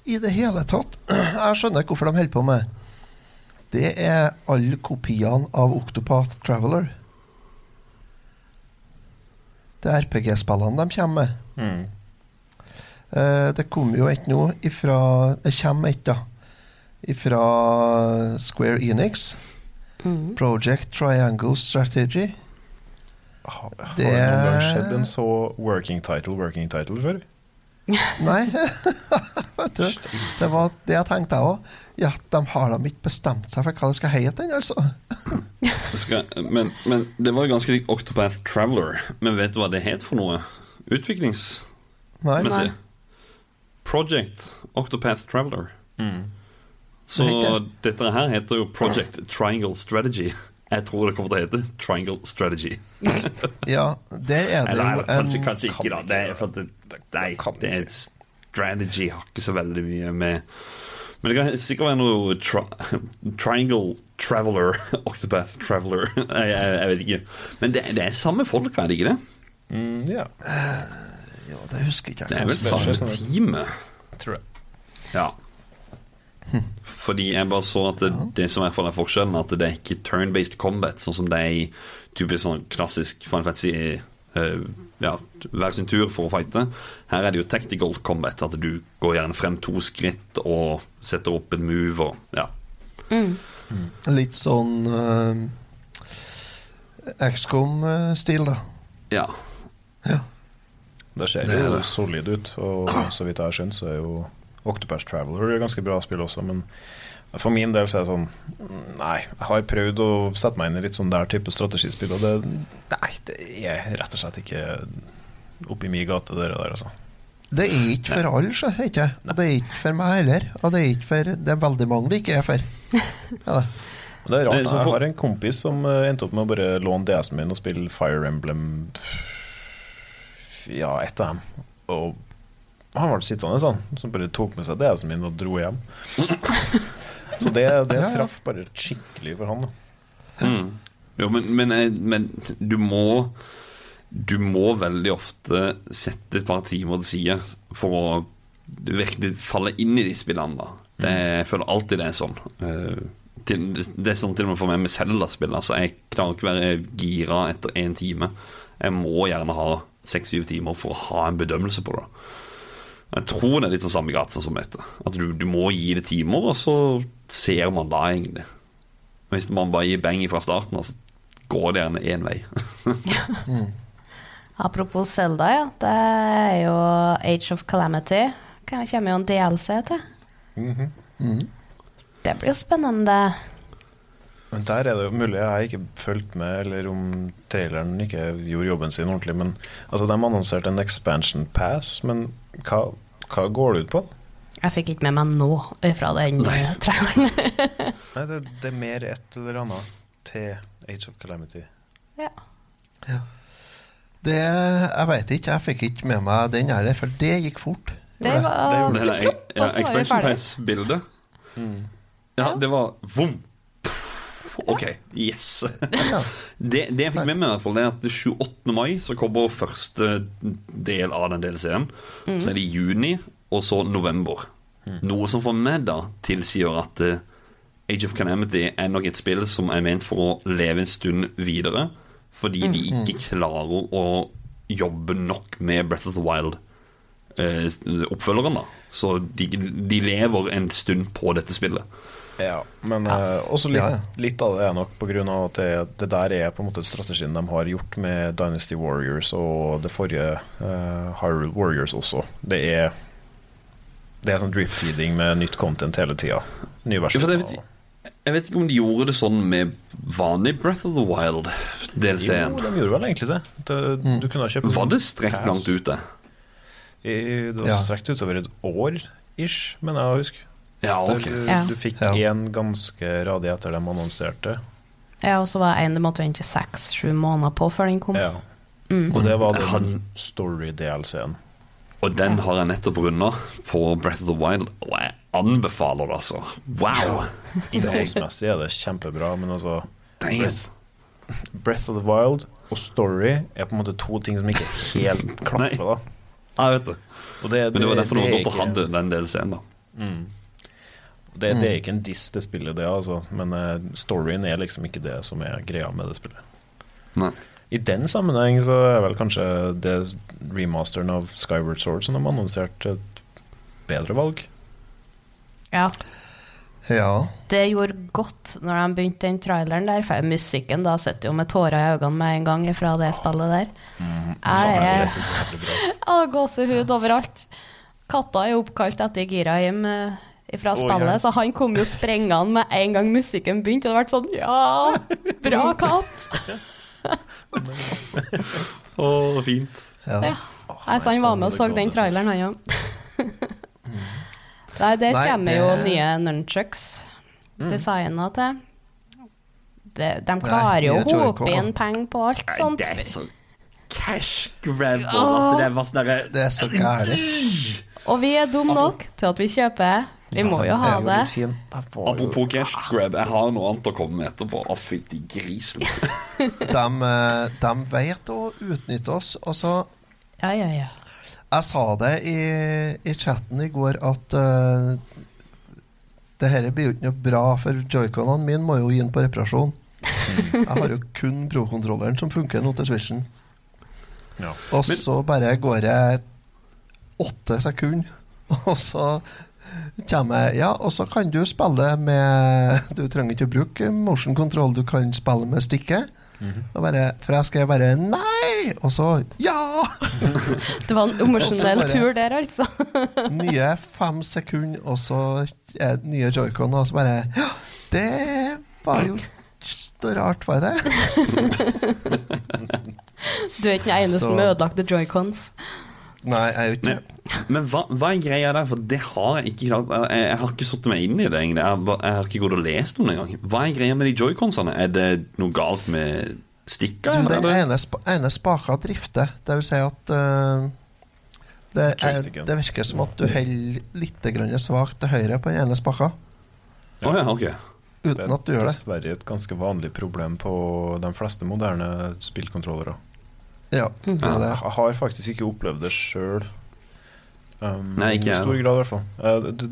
i det hele tatt Jeg skjønner ikke hvorfor de holder på med det er alle kopiene av Octopath Traveler. Det er RPG-spillene de kommer med. Mm. Uh, det kommer jo et nå ifra Det kommer et, da. Ifra Square Enix. Mm. Project Triangle Strategy. Har, har Det- det noen gang skjedd en så working title, working title før? Nei, du. Det var det jeg tenkte jeg òg. Ja, de har de ikke bestemt seg for hva det skal hete ennå, altså. Det Skal, men, men det var jo ganske likt Octopath Traveler. Men vet du hva det het for noe? Utviklingsmessig? Nei. Nei. Project Octopath Traveler. Så Det dette her heter jo Project Triangle Strategy. Jeg tror det kommer til å hete Triangle Strategy. Ja, der er det Eller, jo eller kanskje, en kanskje ikke, da. Det er, for at det, nei, det er strategy har ikke så veldig mye med Men det kan sikkert være noe tri Triangle Traveler, Octopath Traveler jeg, jeg, jeg vet ikke. Men det, det er samme folk, er det ikke det? Mm, ja, Ja, det husker ikke Det er vel samme teamet. jeg tror jeg. Ja. Fordi jeg bare så at det, det som i hvert fall er forskjellen, at det er ikke turn-based combat, sånn som det er i typisk sånn klassisk Final Fantasy uh, ja, hver sin tur for å fighte. Her er det jo tactical combat, at du går gjerne frem to skritt og setter opp en move og ja. Mm. Litt sånn uh, XCOM-stil, da. Ja. Ja. Det ser er jo solid ut, og så vidt jeg har skjønt, så er jo Octopath Traveler er ganske bra spill også, men for min del så er det sånn Nei, jeg har prøvd å sette meg inn i litt sånn der type strategispill, og det Nei, det er rett og slett ikke oppi min gate, det der, altså. Det er ikke for alle, så, ikke? Og det er ikke for meg heller. Og det er ikke for Det er veldig mange det ikke er for. Ja, det. Det er rart, jeg har en kompis som eh, endte opp med å bare låne DS-en min og spille Fire Emblem Ja, ett av dem. Og han ble sittende sånn, så bare tok med seg DS-en min og dro hjem. Så det, det traff bare skikkelig for han. Da. Mm. Jo, men, men, eh, men du må Du må veldig ofte sette et par timer til side for å virkelig falle inn i de spillene. da det, Jeg føler alltid det er sånn. Eh, til, det er sånn til og med for meg med Zelda-spill. Altså, jeg klarer ikke å være gira etter én time. Jeg må gjerne ha seks-syv timer for å ha en bedømmelse på det. Jeg tror det er litt sånn samme gata som dette. At du, du må gi det timer, og så ser man da egentlig. Hvis man bare gir beng fra starten, så går det gjerne én vei. Apropos Zelda, ja. Det er jo Age of Calamity. Det kommer jo en DLC til. Mhm. Det blir jo spennende. Men der er det jo mulig jeg har ikke fulgt med, eller om traileren ikke gjorde jobben sin ordentlig. Men altså, de annonserte en expansion pass, men hva, hva går det ut på? Jeg fikk ikke med meg noe fra den Nei. traileren. Nei, det, det er mer et eller annet til Age of Calamity. ja. Det Jeg vet ikke, jeg fikk ikke med meg den heller, for det gikk fort. Det var Det Det er, flipp, ja, Expansion ferdig. Pass-bildet. Mm. Ja, det var vom. Ok, yes. Ja. Det, det jeg fikk med meg, i hvert fall, det er at det 28. mai så kommer første del av den DLC-en. Så er det juni, og så november. Noe som for meg da tilsier at eh, Age of Calamity er nok et spill som er ment for å leve en stund videre. Fordi de ikke klarer å jobbe nok med Breath of the Wild. eh, Oppfølgeren, da. Så de, de lever en stund på dette spillet. Ja, men eh, også litt, Ja, ja. litt av det er nok pga. at det, det der er på en måte strategien de har gjort med Dynasty Warriors og det forrige uh, Hyrule Warriors også. Det er Det er sånn drip-feeding med nytt content hele tida. Nye Ja, versjoner. det- Jeg vet ikke om de gjorde det sånn med vanlig Breath of the Jo, Wild-DLC-en. de gjorde vel egentlig det. det Du kunne ha kjøpt Var det strekt langt ute? I, det var Ja. strekt utover et år ish, mener jeg å huske. Ja, ok. Du, du fikk Ja. én ganske radig etter de annonserte. Ja, og så var det en du måtte vente seks-sju måneder på før den kom. Ja. Mm. Og det var den story-DLC-en. Og den har jeg nettopp runda på Breath of the Wild, og jeg anbefaler det, altså. Wow! Innholdsmessig er det kjempebra, men altså Breath, Breath of the Wild og Story er på en måte to ting som ikke helt klaffer. da Jeg vet det. Og det, Men det var derfor det var godt å ha den DLC-en, da. Mm. Det, det er ikke en diss, det spillet, det, altså. Men uh, storyen er liksom ikke det som er greia med det spillet. Nei. I den sammenheng så er vel kanskje det remasteren av Skyward Sword som de annonserte, et bedre valg. Ja. Ja. Det gjorde godt når de begynte den traileren der, for musikken da sitter jo med tårer i øynene med en gang fra det spillet der. Ja, Jeg det er gåsehud overalt. Katta er oppkalt etter Girahim eh, fra spillet, oh, ja. så han kom jo sprengende med en gang musikken begynte. Og det ble sånn Ja, bra katt! Å, fint. ja. Ja. Nei, så han var med og så den traileren, han òg. Nei, der Nei, kommer jo nye nunchucks Mm. designa til. De, de klarer jo å hope inn penger på alt sånt. Det er så cash grab at det var sånn derre Det er så gærent. Og vi er dumme nok til at vi kjøper. Vi må jo ha det. Apropos cash grab, jeg har noe annet å komme med etterpå. Å, fytti grisen. De, eh, de vet å utnytte oss. Og så Ja, ja, ja. Jeg sa det i, i chatten i går at uh, det her blir jo ikke noe bra, for joyconene mine må jo inn på reparasjon. Jeg har jo kun pro-kontrolleren som funker nå til Switchen. Ja. Og så bare går jeg åtte sekunder, og så kommer jeg Ja, og så kan du spille med Du trenger ikke å bruke motion control, du kan spille med stikket. Og bare, for jeg skrev bare 'nei', og så 'ja'. Det var en emosjonell tur der, altså. nye fem sekunder, og så er det nye joycon, og så bare Ja, det var jo så rart, var det? Du er ikke den eneste med ødelagte joycons. Nei, jeg er ikke Men, men hva, hva er greia der? For det har jeg ikke klart Jeg, jeg har ikke satt meg inn i det, egentlig. Jeg, har jeg har ikke gått og lest om det engang. Hva er greia med de joyconsene? Er det noe galt med stikka? Du, den eller? ene, sp ene spaka drifter. Det vil si at uh, det, er, det virker som at du holder litt grann svakt til høyre på den ene spaka, Oh, ja, okay. Uten at du gjør det. Det er dessverre et ganske vanlig problem på de fleste moderne spillkontrollere. Ja, mm -hmm. Jeg har faktisk ikke opplevd det sjøl. Um, Nei, ikke I stor grad, i hvert fall. Uh, du,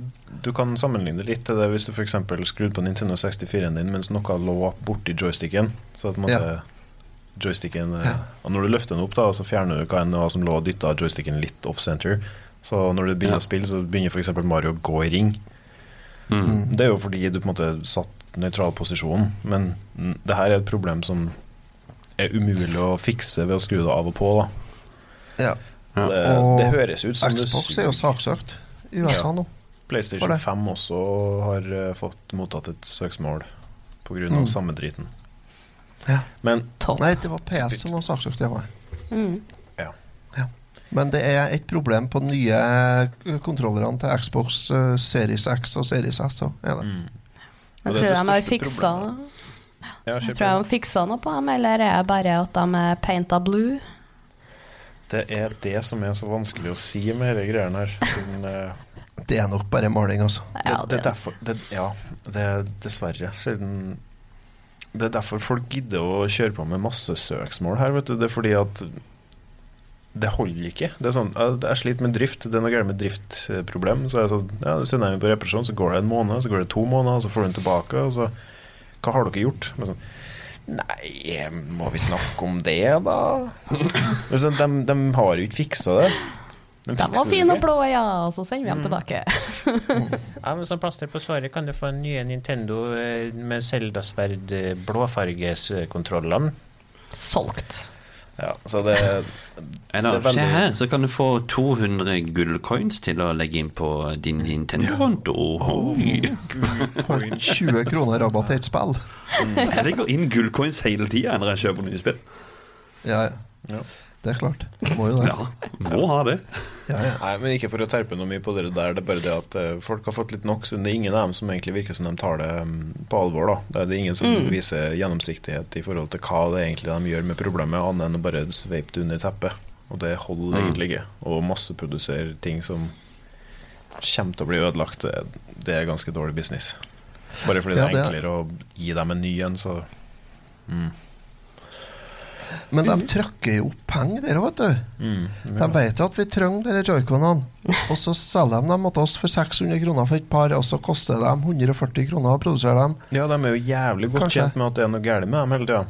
du kan sammenligne litt til det hvis du f.eks. skrudde på Nintendo 64-en din mens noe lå borti joysticken. Så at man Ja. joysticken eh, Ja. Og når du løfter den opp, da så fjerner du hva enn det var som lå og dytta joysticken litt off-center. Så når du begynner Ja. å spille, så begynner f.eks. Mario å gå i ring. Mm. Det er jo fordi du på en måte satt nøytral posisjon, men det her er et problem som er umulig å fikse ved å skru det av og på. da Ja. Ja. det, Og det høres ut som Xbox er jo saksøkt i USA Ja. nå. PlayStation 5 også har eh, fått mottatt et søksmål pga. Mm. av samme driten. Ja. Men Topp. Nei, det var PS som var saksøkt. Ja. ja. Men det er et problem på nye eh, kontrollerne til Xbox eh, Series X og Series S. Så er det. mm. Jeg det tror er det de har fiksa problemet. så Jeg tror jeg de fiksa noe på dem, eller er det bare at de er painta blue? Det er det som er så vanskelig å si med disse greiene her. Siden, uh, Det er nok bare maling, altså. Ja, det, det er derfor det, Ja, det er dessverre. Siden Det er derfor folk gidder å kjøre på med masse søksmål her. Vet du. Det er fordi at det holder ikke. Det er sånn, jeg jeg sliter med drift. Det er noe galt med driftproblem. Så er det sånn, ja, sender jeg den på reparasjon, så går det en måned, så går det to måneder, og så får du den tilbake. Og så Hva har dere gjort? Sånn, Nei, må vi snakke om det, da? Sånn, de, de har jo ikke fiksa det. De de var fine og blå, ja, og så sender vi dem tilbake. Ja, men Som plaster på såret kan du få en nye Nintendo eh, med Zelda-sverd eh, blåfargeskontrollene. Solgt. Ja, så det, det, er veldig- Se her, så kan du få 200 gullcoins til å legge inn på din Nintendo-konto. Oi. 20 kroner rabatt til et spill. Jeg legger inn gullcoins hele tida når jeg kjøper nye spill. Ja, ja. Det er klart. Må jo det. Ja, må ha det. Ja, ja. Nei, men ikke for å terpe noe mye på dere der. Det er bare det at eh, folk har fått litt nok. Så det er ingen av dem som egentlig virker som de tar det mm, på alvor. da Det er det ingen som viser gjennomsiktighet i forhold til hva det er egentlig de gjør med problemet, annet enn å bare sveipe det under teppet. Og det holder egentlig ikke. Å masseprodusere ting som kommer til å bli ødelagt, det, det er ganske dårlig business. Bare fordi Ja, det det er er- enklere å gi dem en ny en, så mm. Men de trykker jo opp penger der òg, vet du. Mm. De vet jo at vi trenger de joyconene, og så selger de dem til oss for 600 kroner for et par, og så koster de 140 kroner å produsere dem. Ja, de er jo jævlig godt Kanskje. kjent med at det er noe galt med dem hele tida.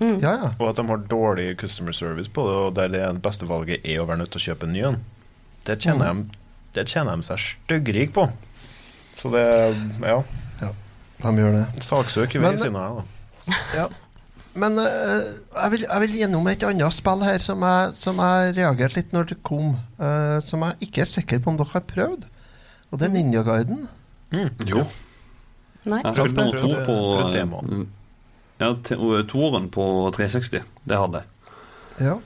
Ja, ja. Og at de har dårlig customer service på det, og der det beste valget er å være nødt til å kjøpe en ny en. Det tjener, de, det tjener de seg styggrik på. Så det Ja. De gjør det. Saksøker vi i sinne siden av, da. Ja. Men uh, jeg, vil, jeg vil gjennom et annet spill her som jeg, som jeg reagerte litt når det kom, Uh, som jeg ikke er sikker på om dere har prøvd. Og det er Ninja Guiden. Jo. Nei. Jeg spilte nummer to på prøvde. Ja, toeren på 360. Det hadde jeg. Ja.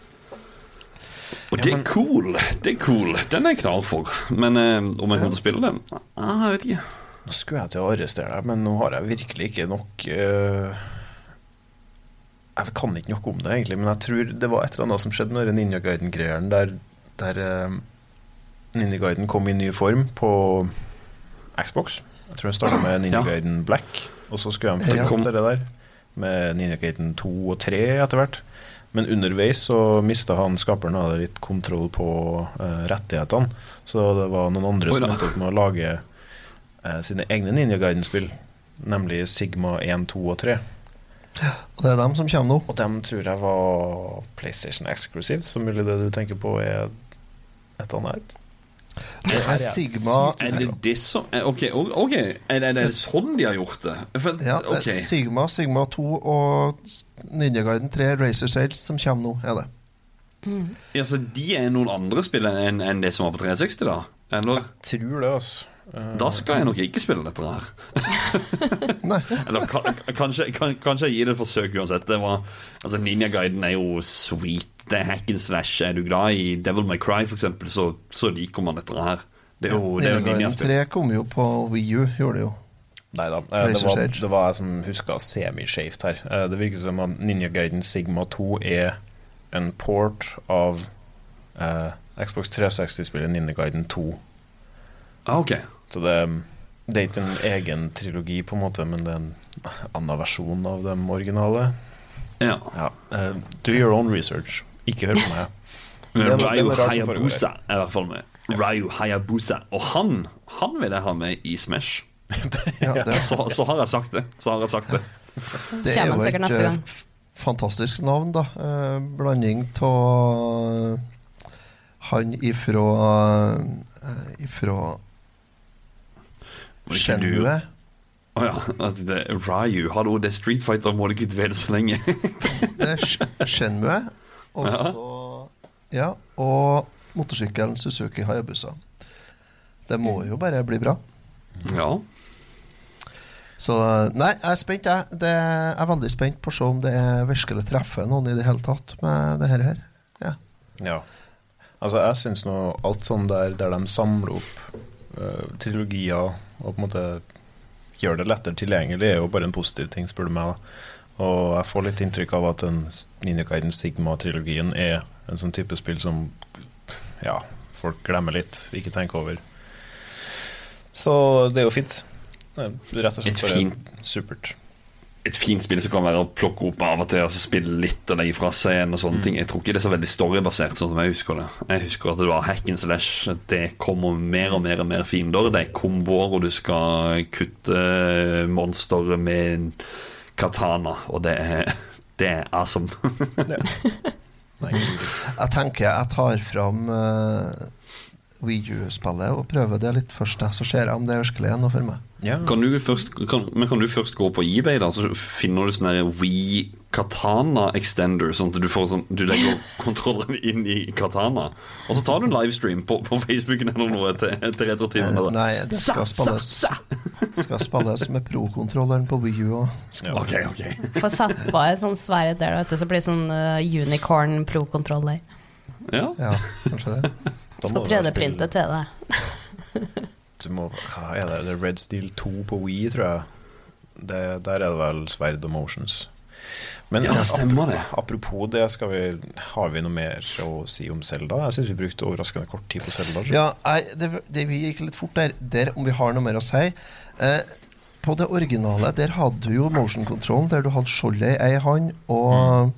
Og det er cool! Det er cool. Den er jeg klar for. Men uh, om jeg kommer til å spille den? Ah, jeg vet ikke. Nå skulle jeg til å arrestere deg, men nå har jeg virkelig ikke nok eh, Jeg kan ikke noe om det, egentlig, men jeg tror det var et eller annet som skjedde med den Ninja Guiden-greiene, der, der uh, Ninja Guiden kom i ny form på Xbox. Jeg tror den starta med Ninja Ja. Guiden Black, og så skulle de følge opp det der med Ninja Guiden 2 og 3 etter hvert. Men underveis så mista han skaperen av det litt kontroll på uh, rettighetene. Så det var noen andre Oi som endte opp med å lage uh, sine egne Ninja Guiden-spill, nemlig Sigma 1, 2 og 3. Og det er dem som kommer nå. Og dem tror jeg var PlayStation Exclusive, så mulig det du tenker på er et annet. Det er Sigma Er det det som eh, Ok, ok. Er det, er det sånn de har gjort det? For, ja, det ok. er Sigma, Sigma 2 og Ninja Guiden 3 Racer Sales som kommer nå, er det. Ja, så de er noen andre spill enn en det som var på 360, da? Eller? Tror det, altså. Eh, Da skal jeg nok ikke spille dette her. Nei. Eller kanskje, kan, kanskje jeg gir det et forsøk uansett. Det var, altså Ninja Guiden er jo sweet. Det er hack and slash. Er du glad i Devil May Cry, for eksempel, så, så liker man dette her. Det er jo, det er Ninja jo Guiden ninjaspill. 3 kom jo på Wii U, gjorde det jo. Nei da. eh, Det var, det var jeg som huska semiskjevt her. Eh, Det virker som at Ninja Guiden Sigma 2 er en port av eh, Xbox 360-spillet Ninja Guiden 2. Ah, ok. Så det, det er ikke en egen trilogi, på en måte, men det er en annen versjon av de originale. Ja. Ja. Uh, do your own research. Ikke hør på meg. Ryu foregår Hayabusa er i hvert fall med. Ryu Hayabusa. Og han Han vil jeg ha med i Smash. Ja, Så, så har jeg sagt det. Så har jeg sagt det. det er jo et eh, fantastisk navn, da. Eh, blanding av han ifra uh, Ifra Var det ikke du? Shenmue. Å ja. At det, Ryu. Hallo, det er Street Fighter, må du ikke dvele så lenge. Det er Shenmue. Og så Ja, og motorsykkelen Suzuki Hayabusa. Det må jo bare bli bra. ja. Så nei, jeg er spent, jeg. Det, jeg er veldig spent på å se om det er virkelig treffer noen i det hele tatt med det her. her. Ja. Ja. Altså, jeg syns nå alt sånn der, der de samler opp trilogier og på en måte gjør det lettere tilgjengelig, er jo bare en positiv ting, spør du meg. Og jeg får litt inntrykk av at den Ninja Gaiden Sigma-trilogien er en sånn type spill som ja, folk glemmer litt, ikke tenker over. Så det er jo fint. Det Rett og slett Et bare fint- supert. Et fint spill som kan være å plukke opp av og til, altså spille litt og legge fra seg igjen og sånne ting. Jeg tror ikke det er så veldig storybasert, sånn som jeg husker det. Jeg husker at det var hack and slash. Det kommer mer og mer og mer fiender. Det er komboer, og du skal kutte monstre med katana, og det er det er awesome. Jeg tenker jeg tar fram uh, Wii U-spillet og prøve det litt først, da, så ser jeg om det virkelig er noe for meg. Ja. Kan du først, kan, men kan du først gå på eBay, da, så finner du sånn Wii Katana Extender, sånn at du, får sånn, du legger kontrolleren inn i katana. Og så tar du en livestream på, på Facebooken eller noe til, til Retrotimen. Eh, nei, det skal spilles, skal spilles med pro-kontrolleren på Wii U. Ja. Ok, ok. Få satt på et sånt sverd der, vet du, så blir det sånn uh, unicorn pro-kontroller. Ja. ja, kanskje det. Vel 3D-printe til det. Du må, hva er det? det er Red Steel 2 på Wii, tror jeg. Det, der er det vel sverd og motions. Men Ja, stemmer det. apropos det, skal vi, har vi noe mer å si om Selda? Jeg syns vi brukte overraskende kort tid på Selda. Ja, det, det vi gikk litt fort der, der om vi har noe mer å si. Eh, på det originale, der hadde du jo motion control, der du hadde skjoldet i ei hånd og,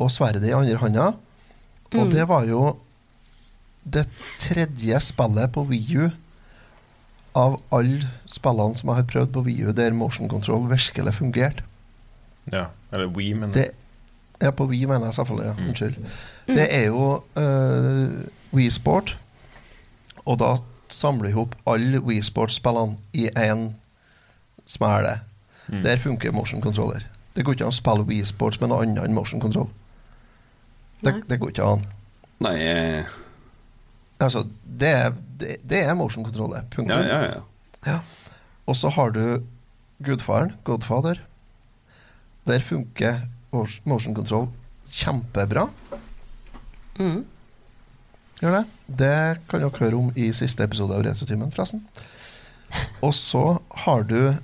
og sverdet i andre hånda. Og Mm. det var jo det tredje spillet på Wii U av alle spillene som jeg har prøvd på Wii U der motion control virkelig fungerte. Ja, eller Wii, mener Det Ja, på Wii mener jeg selvfølgelig. Ja. Mm. Det er jo uh, Wii Sport, og da samler vi opp alle Wii Sport-spillene i én smæle. Mm. Der funker motion controller. Det går ikke an å spille Wii Sports med noe annet enn motion control. Det, det går ikke an. Nei eh, Altså, det er, det, det er motion control, det. Ja, ja, ja. Ja. Og så har du Gudfaren, Godfather. Der funker motion control kjempebra. Mm. Gjør det. Det kan dere høre om i siste episode av Retrotimen, forresten. Og så har du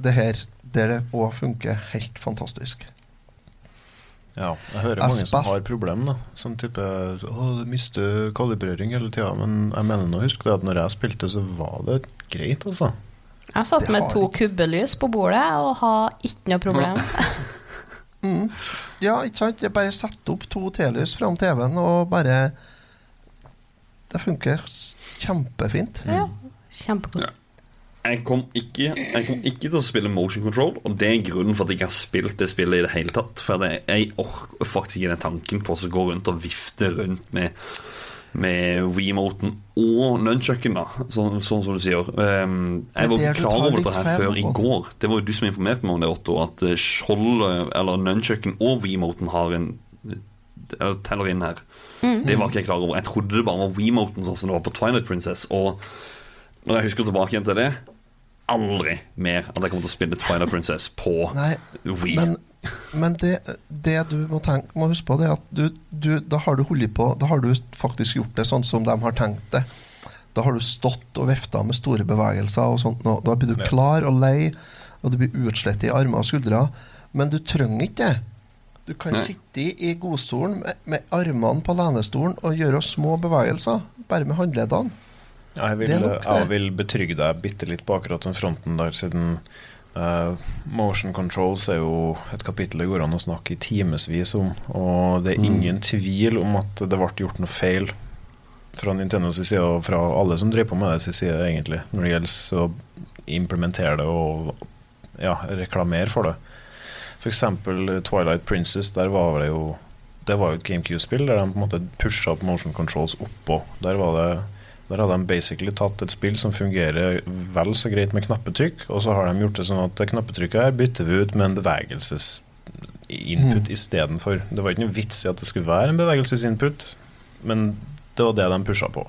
det her der det òg funker helt fantastisk. Ja, jeg hører mange som har problemer. da. Sånn type Å, du mister kalibrering hele tida. Men jeg mener nå, husk det at når jeg spilte, så var det greit, altså. Jeg satt med to kubbelys på bordet og har ikke noe problem. Mm. Ja, ikke sant? Jeg bare setter opp to telys fram TV-en og bare Det funker kjempefint. Ja, Kjempekoselig. Jeg kom, ikke, jeg kom ikke til å spille motion control, og det er grunnen for at jeg ikke har spilt det spillet i det hele tatt. For det, jeg orker faktisk ikke den tanken på å gå rundt og vifte rundt med med Remoten og nunchucken, da, sånn, sånn som du sier. Um, jeg var klar over dette her før i går. Det var jo du som informerte meg om det, Otto, at eh, skjoldet, eller nunchucken og Remoten har en eller teller inn her. Det var ikke jeg klar over. Jeg trodde det bare var Remoten, sånn som det var på Twilight Princess. Og når jeg husker tilbake igjen til det Aldri mer at jeg kommer til å spille Twilight Princess på Nei, Wii. men, men det, det du må, tenke, må huske på, det er at du, du, da har du holdt på Da har du faktisk gjort det sånn som de har tenkt det. Da har du stått og vifta med store bevegelser og sånt. Og da blir du klar og lei, og du blir utslett i armer og skuldre. Men du trenger ikke det. Du kan Nei. sitte i, i godstolen med, med armene på lenestolen og gjøre små bevegelser, bare med håndleddene. Jeg vil, jeg vil betrygge deg bitte litt på akkurat den fronten der, siden uh, motion controls er jo et kapittel det går an å snakke i timevis om. Og det er ingen tvil om at det ble gjort noe feil fra Nintendos side og fra alle som driver på med det sin side, egentlig, når det gjelder å implementere det og ja, reklamere for det. F.eks. Twilight Princess, der var det jo Det var jo et GameCube-spill der de på en måte pusha opp motion controls oppå. Der var det der hadde de basically tatt et spill som fungerer vel så greit med knappetrykk, og så har de gjort det sånn at knappetrykket her bytter vi ut med en bevegelsesinput Mm. istedenfor. Det var ikke noe vits i at det skulle være en bevegelsesinput, men det var det de pusha på.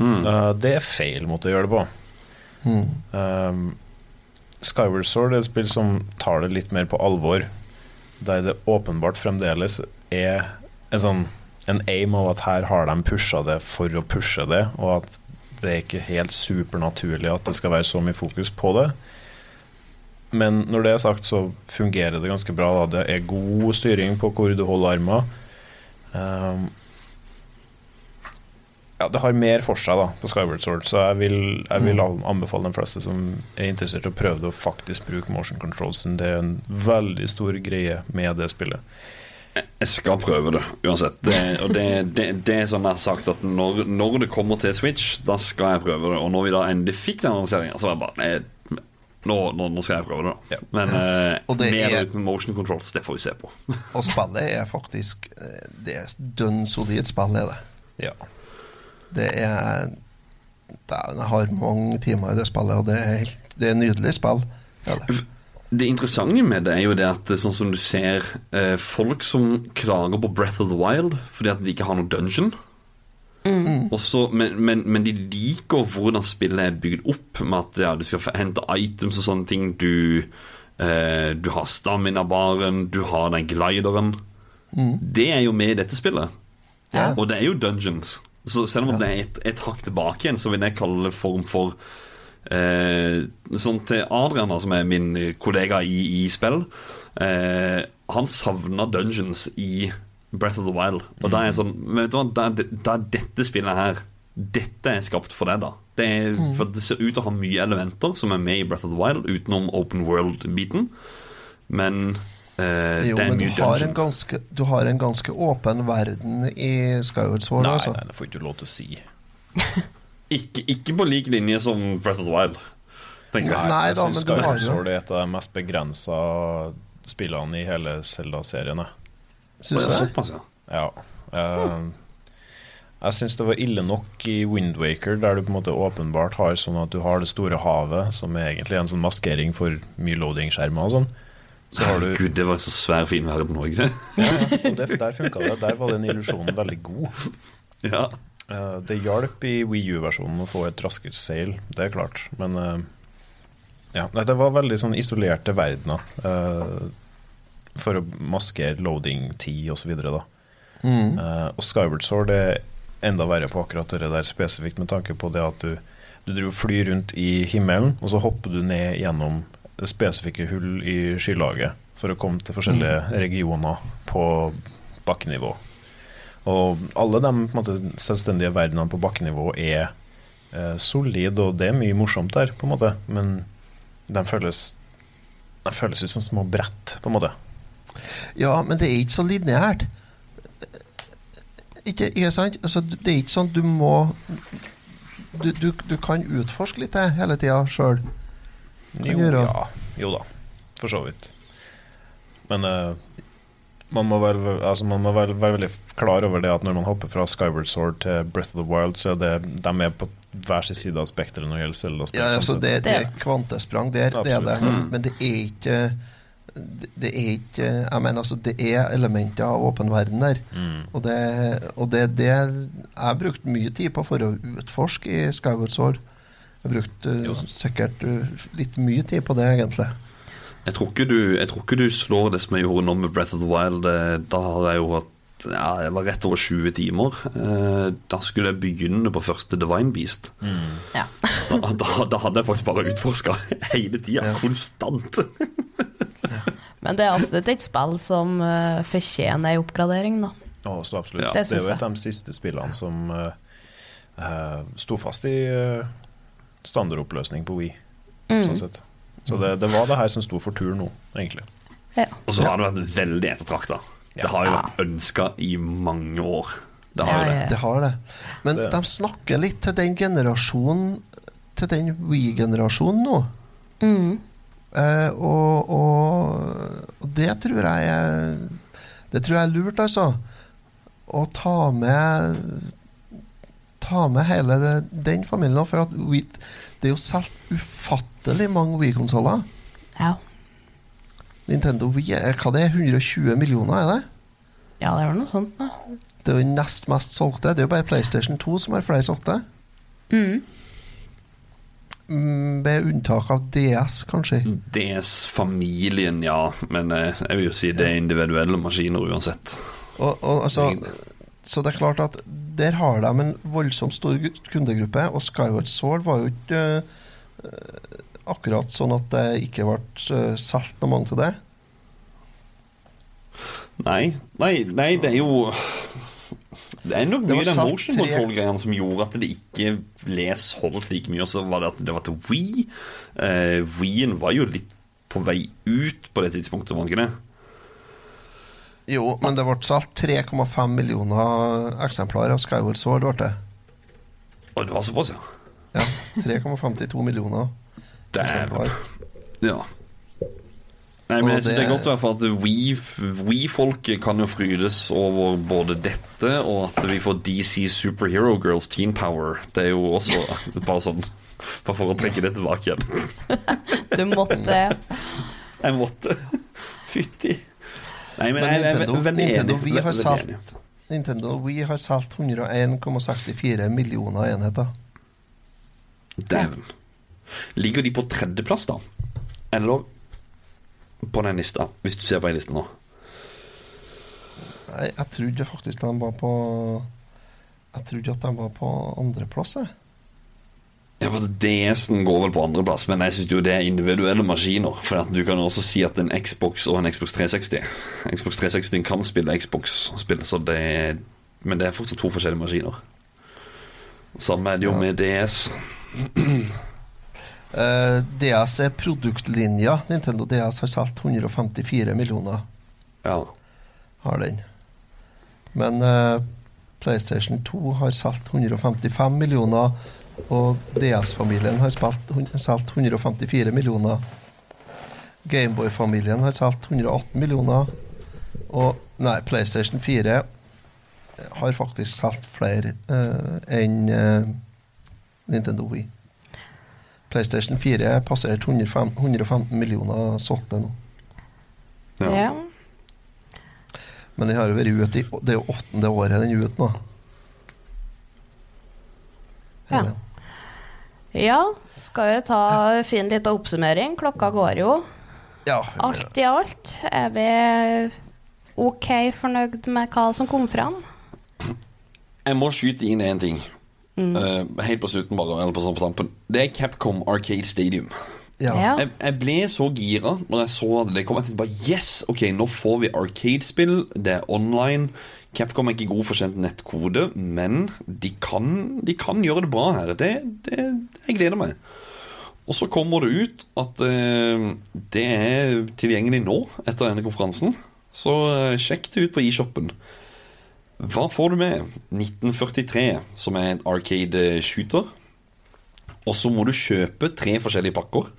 Mm. Uh, det er feil måte å gjøre det på. Mm. Um, Skyward Sword er et spill som tar det litt mer på alvor, der det åpenbart fremdeles er en sånn en aim av at her har de pusha det for å pushe det, og at det er ikke helt supernaturlig at det skal være så mye fokus på det. Men når det er sagt, så fungerer det ganske bra. Da. Det er god styring på hvor du holder armer. Um, ja, det har mer for seg da på Skyward Sword, så jeg vil, jeg vil Mm. anbefale de fleste som er interessert i å prøve det, å faktisk bruke motion controls. Det er en veldig stor greie med det spillet. Jeg skal prøve det uansett. Det, og det, det, det er som jeg har sagt, at når, når det kommer til Switch, da skal jeg prøve det. Og når vi da endelig fikk den annonseringa, så var jeg bare nei, nå, nå, nå skal jeg prøve det. Ja. Men eh, med er- uten motion controls, det får vi se på. Og spillet er faktisk eh, Det er dønn solid spill, er det. Ja. det er Dæven, jeg har mange timer i det spillet, og det er, helt, det er nydelig spill. Ja, det. Det interessante med det er jo det at er sånn som du ser eh, folk som klager på Breath of the Wild fordi at de ikke har noe dungeon. Også, men, men, men de liker hvordan spillet er bygd opp, med at ja, du skal få hente items og sånne ting. Du, eh, du har stamina-baren, du har den glideren. Det er jo med i dette spillet. Ja. Og det er jo dungeons. Så selv om det er et, et hakk tilbake igjen, så vil jeg kalle det form for eh, Sånn til Adrian, som er min kollega i, i spill. Eh, han savna dungeons i Breath of the Wild. Og da er jeg sånn Vet du hva, da, det- er dette spillet her Dette er skapt for deg, da. Det, er, for det ser ut til å ha mye elementer som er med i Breath of the Wild, utenom open world-biten. Men eh, Jo, men du har, ganske, du har en ganske åpen verden i Skyward Sword, Nei, altså. nei, det får ikke du lov til å si. Ikke, ikke på lik linje som Breath of the Wild. Nei jeg da, men du har Skyward jo- er et av de mest begrensa spillene i hele Zelda-serien. jeg. Syns du det? Såpass, ja. Ja. eh, jeg syns det var ille nok i Windwaker, der du på en måte åpenbart har sånn at du har det store havet, som er egentlig en sånn maskering for mye loading-skjermer og sånn. Så har du Gud, det var en så svær, fin verden òg, det. ja, ja, og det, Der funka det. Der var den illusjonen veldig god. Ja. Eh, det hjalp i Wii U-versjonen å få et raskere seil, det er klart. Men uh, ja, det var veldig sånn isolerte verdener Uh, for å maskere loading-tid osv. Mm. Uh, og Skyward Sword er enda verre på akkurat det der spesifikt, med tanke på det at du, du flyr rundt i himmelen, og så hopper du ned gjennom spesifikke hull i skylaget for å komme til forskjellige regioner på bakkenivå. Og alle de måte, selvstendige verdenene på bakkenivå er eh, solide, og det er mye morsomt der, på en måte, men de føles, de føles ut som små brett, på en måte. Ja, men det er ikke så lineært. Ikke, ikke sant? Altså, det er ikke sånn du må Du, du, du kan utforske litt det hele tida sjøl. Jo, ja, jo da, for så vidt. Men eh, man må, være, altså man må være, være veldig klar over det at når man hopper fra Skyward Sword til Breath of the Wild, så er det, de er på hver sin side av spekteret når det gjelder Zelda-spill. Ja, altså, det, det er kvantesprang der, det er det. Men, det er ikke det, er ikke Jeg mener, altså, det er elementer av åpen verden der. Mm. Og det og det, det jeg har brukt mye tid på for å utforske i Skyward Sword. Jeg har brukt eh, sikkert uh, litt mye tid på det, egentlig. Jeg tror, ikke du, jeg tror ikke du slår det som jeg gjorde nå med Breath of the Wild. Eh, Da har jeg jo hatt ja, Jeg var rett over 20 timer. Eh, Da skulle jeg begynne på første Divine Beast. Ja. Da, da, da hadde jeg faktisk bare utforska hele tida. Ja. Konstant. Men det er absolutt et spill som eh, fortjener ei oppgradering, da. Oh, så absolutt. Ja. Det Det er jo et av de siste spillene som uh, sto fast i uh, standardoppløsning på Wii. Mm. Sånn sett. Så det, det var det her som sto for tur nå, egentlig. Ja. Og så har det vært veldig ettertrakta. Det har jo vært ønska i mange år. Det har jo det. Det har det. Men Det- de snakker litt til den generasjonen Til den We-generasjonen nå. Mm. Eh, og, og, og det tror jeg er Det tror jeg er lurt, altså. Å ta med Ta med hele det, den familien òg, for at We, det er jo solgt ufattelig mange Wii-konsoller. ja. Nintendo Wii er hva det er, 120 millioner, er det? Ja, det var noe sånt, da. Det er jo den nest mest solgte. Det er jo bare PlayStation 2 som har flere solgte. Mm. Mm, Med unntak av DS, kanskje. DS-familien, ja. Men eh, jeg vil jo si det er individuelle maskiner uansett. Og, og, altså, så det er klart at der har de en voldsomt stor kundegruppe, og Skyward Sword var jo ikke uh, akkurat sånn at det ikke ble uh, solgt noe mange til det. Nei, nei, nei, det er jo Det er nok mye var den motion control-greia som gjorde at det ikke ble solgt like mye. Og så var det at det var til Wii. Wii-en var jo litt på vei ut på det tidspunktet, var den ikke det? Jo, men det ble solgt 3,5 millioner eksemplarer av Skyward Sword. Ble det. Og det var såpass, ja. Ja, 3,52 millioner eksemplarer. eksemplar. Ja. Nei, men jeg synes det er godt i hvert fall at We- We-folket kan jo frydes over både dette og at vi får DC Superhero Girls Teen Power. Det er jo også bare sånn Bare for å trekke det tilbake igjen. Du måtte Jeg måtte. Fytti. Nei, men, Men jeg, jeg, Nintendo- veldig vi har solgt- Nintendo Wii har solgt 101,64 millioner enheter. Dæven. Ligger de på tredjeplass, da? Eller på den lista, hvis du ser på ei liste nå? Nei, jeg trodde faktisk de var på Jeg trodde at de var på andreplass, jeg. Ja, for DS-en går vel på andreplass, men jeg syns jo det er individuelle maskiner. For at du kan også si at en Xbox og en Xbox 360 Xbox 360 kan spille Xbox-spill, så det er Men det er fortsatt to forskjellige maskiner. Samme er det jo Ja. med DS. Uh, DS er produktlinja. Nintendo DS har solgt 154 millioner, Ja. har den. Men uh, PlayStation 2 har solgt 155 millioner, og DS-familien har solgt 154 millioner. Gameboy-familien har solgt 118 millioner, og nei, PlayStation 4 har faktisk solgt flere uh, enn uh, Nintendo Wii. PlayStation 4 passerte 105, 115 millioner solgte nå. ja. Ja. Men den har jo vært ute i Det er jo åttende året den er ute nå. Ja. Ja. Skal vi ta fin liten oppsummering? Klokka går jo. ja. Alt i alt er vi OK fornøyd med hva som kom fram. Jeg må skyte inn én ting. Eh, helt på slutten, bare. Eller på, sånn tampen. Det er Capcom Arcade Stadium. ja. Ja. Jeg, jeg ble så gira når jeg så det. det kom. Jeg til, bare yes, ok, nå får vi Arcade-spill. Det er online. Capcom er ikke god for kjent nettkode, men de kan, de kan gjøre det bra her. Det, det, jeg gleder meg. Og så kommer det ut at eh, det er tilgjengelig nå, etter denne konferansen. Så eh, sjekk det ut på eShoppen. Hva får du med? 1943, som er en arcade shooter. Og så må du kjøpe tre forskjellige pakker.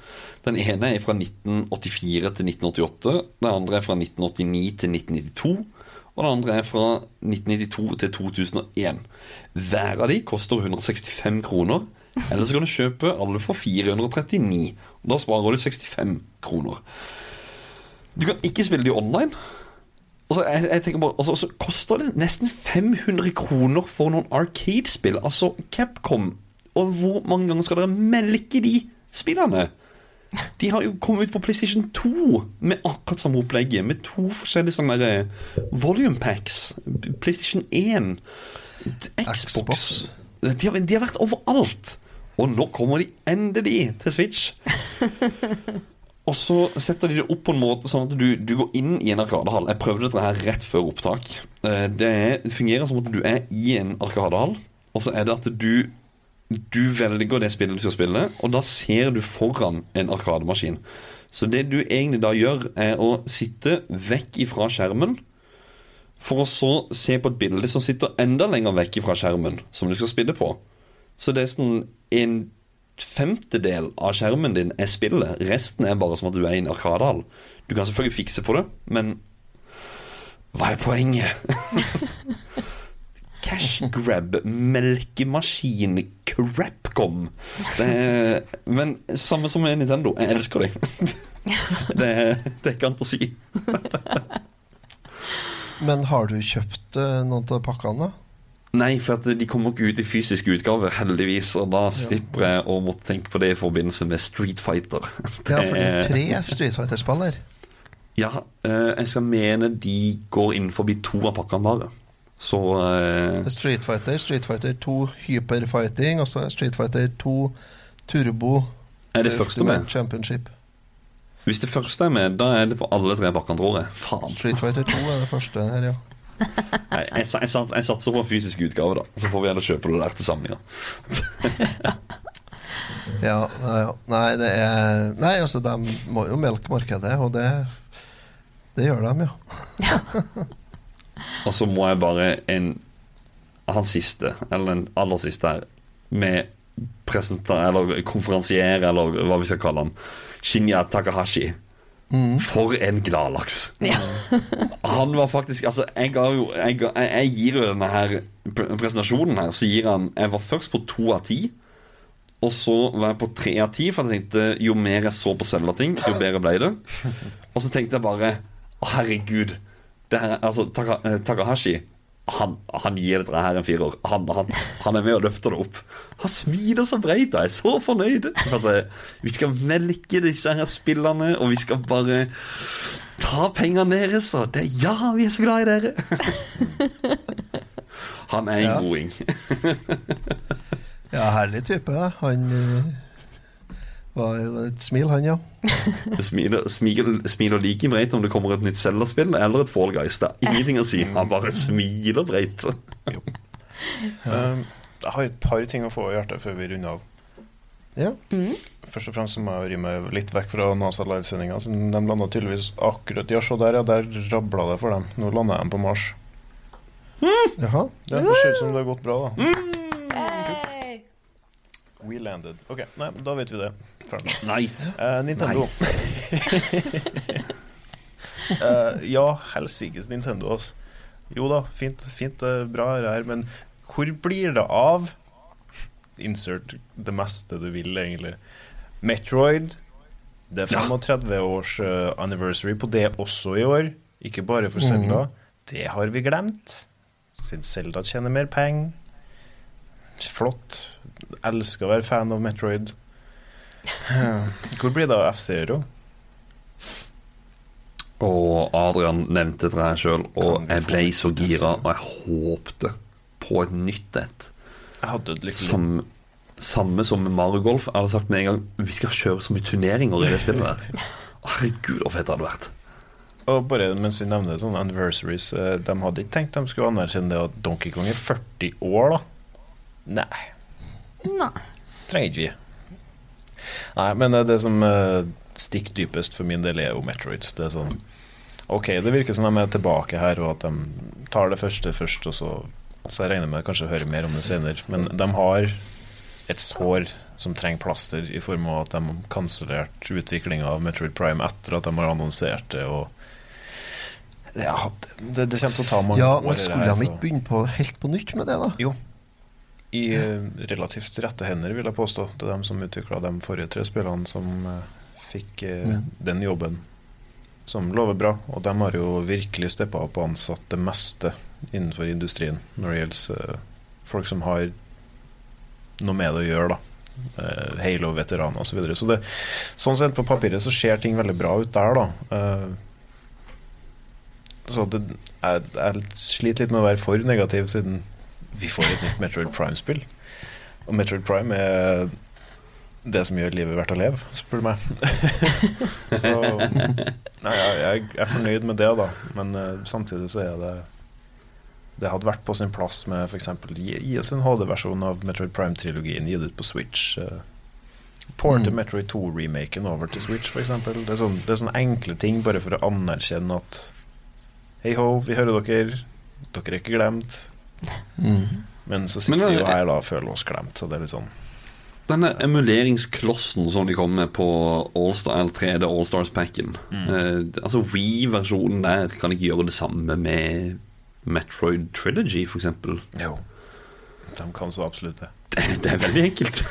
Den ene er fra 1984 til 1988. Den andre er fra 1989 til 1992. Og den andre er fra 1992 til 2001. Hver av de koster 165 kroner. Eller så kan du kjøpe alle for 439. Og da sparer du 65 kroner. Du kan ikke spille de online. Altså, jeg, jeg tenker bare, altså, altså, koster det nesten 500 kroner for noen Arcade-spill. Altså, Capcom. Og hvor mange ganger skal dere melke de spillene? De har jo kommet ut på PlayStation 2 med akkurat samme opplegget. Med to forskjellige sånne der, eh, volume packs. PlayStation 1, Xbox. Xbox. De, har, de har vært overalt. Og nå kommer de endelig til Switch. Og så setter de det opp på en måte sånn at du, du går inn i en arkadehall. Jeg prøvde dette her rett før opptak. Eh, Det, er, det fungerer som at du er i en arkadehall, og så er det at du du velger det spillet du skal spille, og da ser du foran en arkademaskin. Så det du egentlig da gjør, er å sitte vekk ifra skjermen, for å så se på et bilde som sitter enda lenger vekk ifra skjermen, som du skal spille på. Så det er sånn en femtedel av skjermen din er spillet. Resten er bare som at du er i en arkadehall. Du kan selvfølgelig fikse på det, men hva er poenget? Cash grab, melkemaskin, crapcom. Det er, men samme som med Nintendo. Jeg elsker dem. Det, er- det er ikke annet å si. Men har du kjøpt eh, noen av pakkene, da? Nei, for at de kommer ikke ut i fysisk utgave, heldigvis. Og da slipper jeg å måtte tenke på det i forbindelse med Street Fighter. Ja, for det er tre Street Fighter-spill her. Ja, eh, jeg skal mene de går inn forbi to av pakkene bare. Så eh, Street Fighter, Street Fighter 2 Hyperfighting, og så Street Fighter 2 Turbo er det første med. Championship. Hvis det første er med, da er det på alle tre pakkene, tror jeg. Faen. Street Fighter 2 er det første her, ja. Nei, jeg, jeg, jeg satser på en fysisk utgave, da. Så får vi heller kjøpe det der til samlinga. Ja, nei, ja. nei, det er Nei, altså, de må jo melke markedet, og det Det gjør de, ja. Og så må jeg bare en Han siste, eller den aller siste her, med presenta... Eller konferansier, eller hva vi skal kalle han. Shinya Takahashi. For en gladlaks. Ja. Han var faktisk Altså, jeg, jo, jeg, jeg, jeg gir jo denne her presentasjonen her, så gir han Jeg var først på to av ti. Og så var jeg på tre av ti, for jeg tenkte jo mer jeg så på selve ting jo bedre ble det. Og så tenkte jeg bare Å, herregud. Her, altså, Taka, eh, Takahashi han, han gir dette her en firer. Han, han, han er med og løfter det opp. Han smiler så breit. Jeg er så fornøyd. For at eh, vi skal melke disse her spillene, og vi skal bare ta pengene deres. Og det, ja, vi er så glad i dere. Han er en Ja. goding. Ja, herlig type. Han eh, var et smil, han, ja. Smiler, smiler, smiler like breit om det kommer et nytt Zelda-spill eller et Fall Guys. Det er ingenting å si. Han bare smiler breit. Um, jeg har et par ting å få i hjertet før vi runder av. ja. Først og fremst så må jeg ri meg litt vekk fra NASA Live-sendinga. De landa tydeligvis akkurat Ja, se der, ja. Der rabla det for dem. Nå lander de på Mars. Jaha. Det ser ut som det har gått bra, da. Hey. We landed. OK, nei, da vet vi det. Ferdig. Nice. Uh, Nintendo. Eh, ja, helsikes Nintendo, altså. Jo da, fint, fint uh, bra her, men hvor blir det av Insert det meste du vil, egentlig. Metroid. Det er 35 års eh, anniversary på det også i år. Ikke bare for Zelda. Det har vi glemt. Siden Zelda tjener mer penger. Flott. Elsker å være fan av Metroid. Hvor blir det av F-Zero? Og Adrian nevnte det her sjøl, og jeg ble så gira, og jeg håpte på et nytt et. Som, samme som med Mario Golf. Jeg hadde sagt med en gang vi skal kjøre så mye turneringer i det spillet der. Herregud, så fett det hadde vært. Og bare mens vi nevner sånne anniversaries eh, De hadde ikke tenkt de skulle anerkjenne det at Donkey Kong er 40 år, da. Nei, Nei. trenger ikke vi. Nei, men eh, det som eh, stikker dypest for min del, er jo Metroid. Det er sånn OK, det virker som de er tilbake her, og at de tar det første først, og så Så jeg regner med kanskje å høre mer om det senere. Men de har et sår som trenger plaster, i form av at de kansellerte utviklinga av Metroid Prime etter at de har annonsert det. og ja, det, det kommer til å ta mange Ja, år. skulle de ikke begynne på helt på nytt med det, da? Jo. I eh, relativt rette hender, vil jeg påstå. Er dem som utvikla de forrige tre spillene som eh, fikk eh, den jobben, som lover bra. Og de har jo virkelig steppa opp og ansatt det meste innenfor industrien når det gjelder folk som har noe med det å gjøre, da. Halo-veteraner osv. Så, videre. så det, sånn sett, på papiret så ser ting veldig bra ut der, da. Så det, jeg, jeg sliter litt med å være for negativ, siden vi får et nytt Metroid Prime-spill. Og Metroid Prime er det som gjør livet verdt å leve, spør du meg. så nei, jeg, jeg er fornøyd med det, da. Men uh, samtidig så er det Det hadde vært på sin plass med f.eks. Gi, gi oss en HD-versjon av Metroid Prime-trilogien, gi det ut på Switch. Uh, Porte Mm. Metroid 2-remaken over til Switch, f.eks. Det, er sånn, det er sånne enkle ting bare for å anerkjenne at Hei ho, vi hører dere. Dere er ikke glemt. Men så sitter Men, vi jo her da og føler oss glemt, så det er litt sånn Denne emuleringsklossen som de kom med på Allstar, eller 3D Allstars-packen eh, Altså Wii-versjonen der kan ikke gjøre det samme med Metroid Trilogy, f.eks. Jo. De kan så absolutt det. Det, det er veldig enkelt.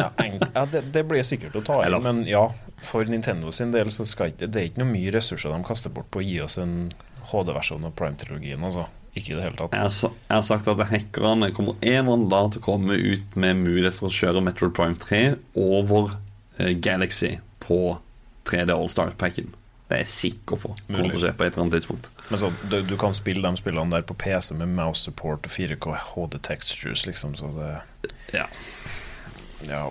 Ja, eng- ja det, det blir sikkert å ta i, Eller- men ja, for Nintendo sin del så skal ikke det er ikke noe mye ressurser de kaster bort på å gi oss en HD-versjon av Prime-trilogien, altså. Ikke i det hele tatt. Jeg har, jeg har sagt at hackerne kommer en eller annen dag til å komme ut med mulighet for å kjøre Metroid Prime 3 over eh, Galaxy på 3D Allstar-packen. Det er jeg sikker på. Kommer til å skje på et eller annet tidspunkt. Men så, du, du kan spille de spillene der på PC med mouse support og 4K HD textures, liksom, så det Ja. Ja.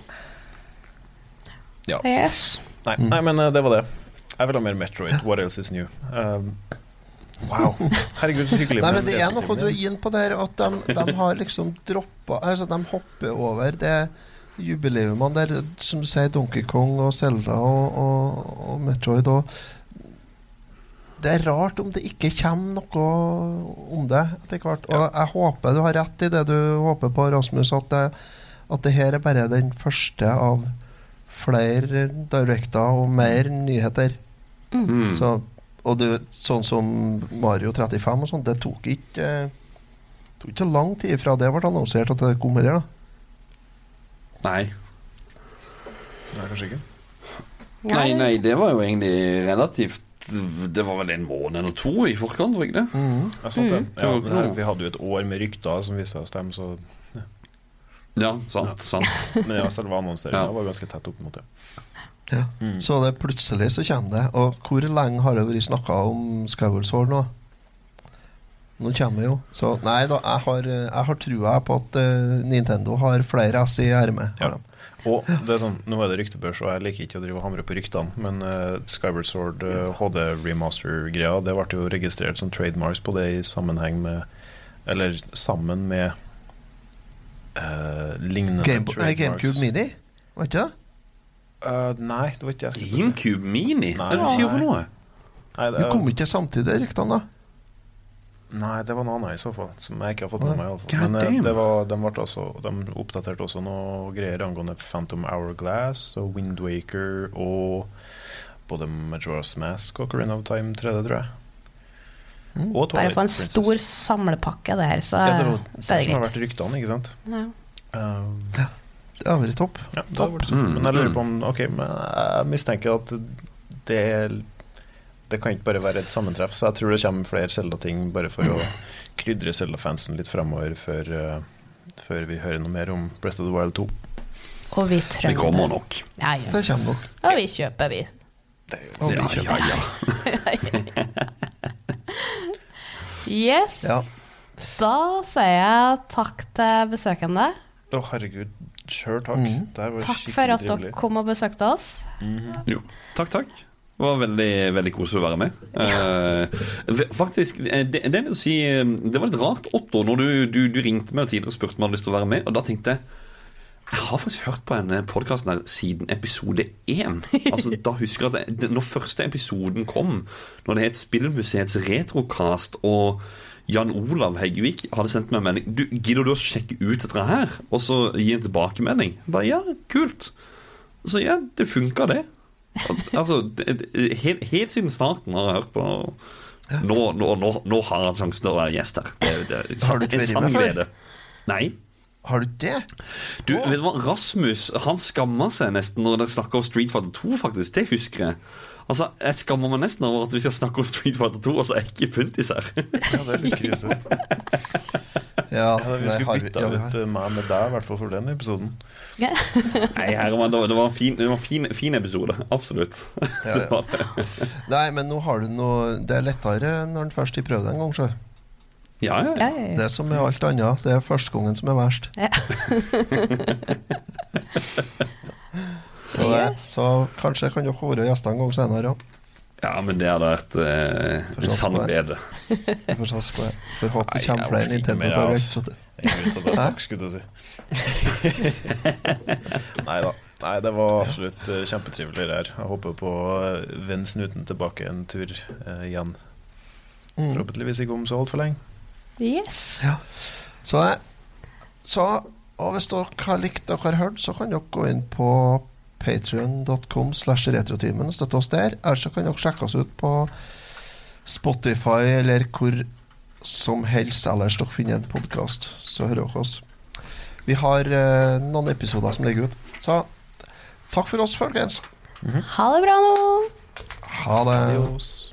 Yes. Nei, nei men eh, det var det. Jeg vil ha mer Metroid. What else is new? Um, wow. Herregud, så hyggelig. Nei, men det er noe retrotimen du er din. inne på der, at de, de har liksom droppa Altså, de hopper over det jubileumene der, som du sier, Donkey Kong og Zelda og, og, og Metroid og Det er rart om det ikke kommer noe om det etter hvert. Og jeg håper du har rett i det du håper på, Rasmus, at det, at det her er bare den første av flere directer og mer nyheter. Mm. Så, og du, sånn som Mario 35 og sånn, det tok ikke eh, tok ikke så lang tid fra det ble annonsert at det kom med det, da. Nei. Nei, kanskje ikke. nei, nei, det var jo egentlig relativt Det var vel en måned eller to i forkant, var ikke det? Mm. Ja, sant det. Det Ja, men her, vi hadde jo et år med rykter som viste seg å stemme, så Ja, sant. sant Men ja, selve annonseringa Ja. var ganske tett opp mot det. Ja. Mm. Så det plutselig så kommer det. Og hvor lenge har det vært snakka om Skyward Sword nå? Nå kommer det jo. Så nei da, jeg har, jeg har trua på at uh, Nintendo har flere S i ermet. Ja. Og det er sånn, Nå er det ryktebørs, og jeg liker ikke å drive og hamre på ryktene, men uh, Skyward Sword uh, HD remaster-greia, det ble jo registrert som trademarks på det i sammenheng med Eller sammen med uh, lignende Game, nei, trademarks. GameCube Mini, var ikke det? Eh, nei, det var ikke jeg. GameCube Mini? Hva er det du sier for noe? Nei, Det du kom ikke samtidig, ryktene, da. nei, det var noe annet i så fall, som jeg ikke har fått med meg. i Men eh, damn. det var, de, ble også, de oppdaterte også noe greier angående Phantom Hourglass og Windwaker og både Majora's Mask og Corinne of Time 3D, tror jeg. Mm. Og Bare få en Princess. stor samlepakke der, så ja, det var så det er som har det greit. vært ryktene, ikke sant? Ja. Um, Det vært topp. ja, det sånn. Mm, Men jeg lurer mm. på om Ok, men jeg mistenker at det Det kan ikke bare være et sammentreff, så jeg tror det kommer flere Zelda-ting bare for å krydre Zelda-fansen litt fremover før, uh, før vi hører noe mer om Breath of the Wild 2. Og vi Vi kommer nok. Ja, ja. Det kommer nok. Og vi kjøper, vi. Og vi kjøper. ja, ja. Yes. Ja. Da sier jeg takk til besøkende. Å, herregud. Sjøl takk. Mm. Det var Takk for at dere kom og besøkte oss. Jo, takk, takk. Det var veldig, veldig koselig å være med. Eh, faktisk, eh, det, det, vil si, eh, det var litt rart, Otto, når du, du, du ringte meg tidligere og spurte om jeg hadde lyst til å være med. Og da tenkte jeg jeg har faktisk hørt på denne podkasten her siden episode én. Altså, da husker jeg at det, Når første episoden kom, når det het Spillmuseets retrocast, og Jan Olav Heggevik hadde sendt meg en melding du, Gidder du å sjekke ut dette her, og så gi en tilbakemelding? Bare, ja, kult. Så ja, det funka, det. Altså, det- det- helt, helt siden starten har jeg hørt på Nå, nå, nå, nå har jeg sjansen til å være gjest her. Det, det, Har du ikke vært med før? Nei. Har du det? Du, vet du hva, Rasmus han skammer seg nesten når dere snakker om Street Fighter 2, faktisk. Det husker jeg. Altså, Jeg skammer meg nesten over at vi skal snakke om Street Fighter 2, og så er jeg ikke funtis her. Ja, det er litt krise. Ja, Ja, vi skulle bytta ja, ut meg med deg, i hvert fall for den episoden. Ja. Nei, Herman, det var- en fin, det var en fin, fin episode. Absolutt. Ja, ja. Nei, men nå har du noe Det er lettere når en først har prøvd en gang, så. Ja, ja. Ja, Det er Det som med alt annet, det er førstegangen som er verst. Ja. Så, det, så kanskje kan dere være gjester en gang senere òg. ja, men det hadde vært eh, en sann glede. Vi får satse på det. For håper det kommer flere Nintendo mer, Direct. det- Jeg er ute og stakk, skulle jeg si. Nei da. Nei, det var absolutt uh, kjempetrivelig her. Jeg håper på uh, vend snuten tilbake en tur uh, igjen. Mm. Forhåpentligvis ikke om så altfor lenge. Yes. Ja. Så, så og hvis dere har likt det dere har hørt, så kan dere gå inn på patrion.com slash retrotimen og støtte oss der. Eller så kan dere sjekke oss ut på Spotify eller hvor som helst ellers dere finner en podkast. Så hører dere oss. Vi har eh, noen episoder som ligger ut. Så takk for oss, folkens. Ha det bra nå. Ha det. Adios.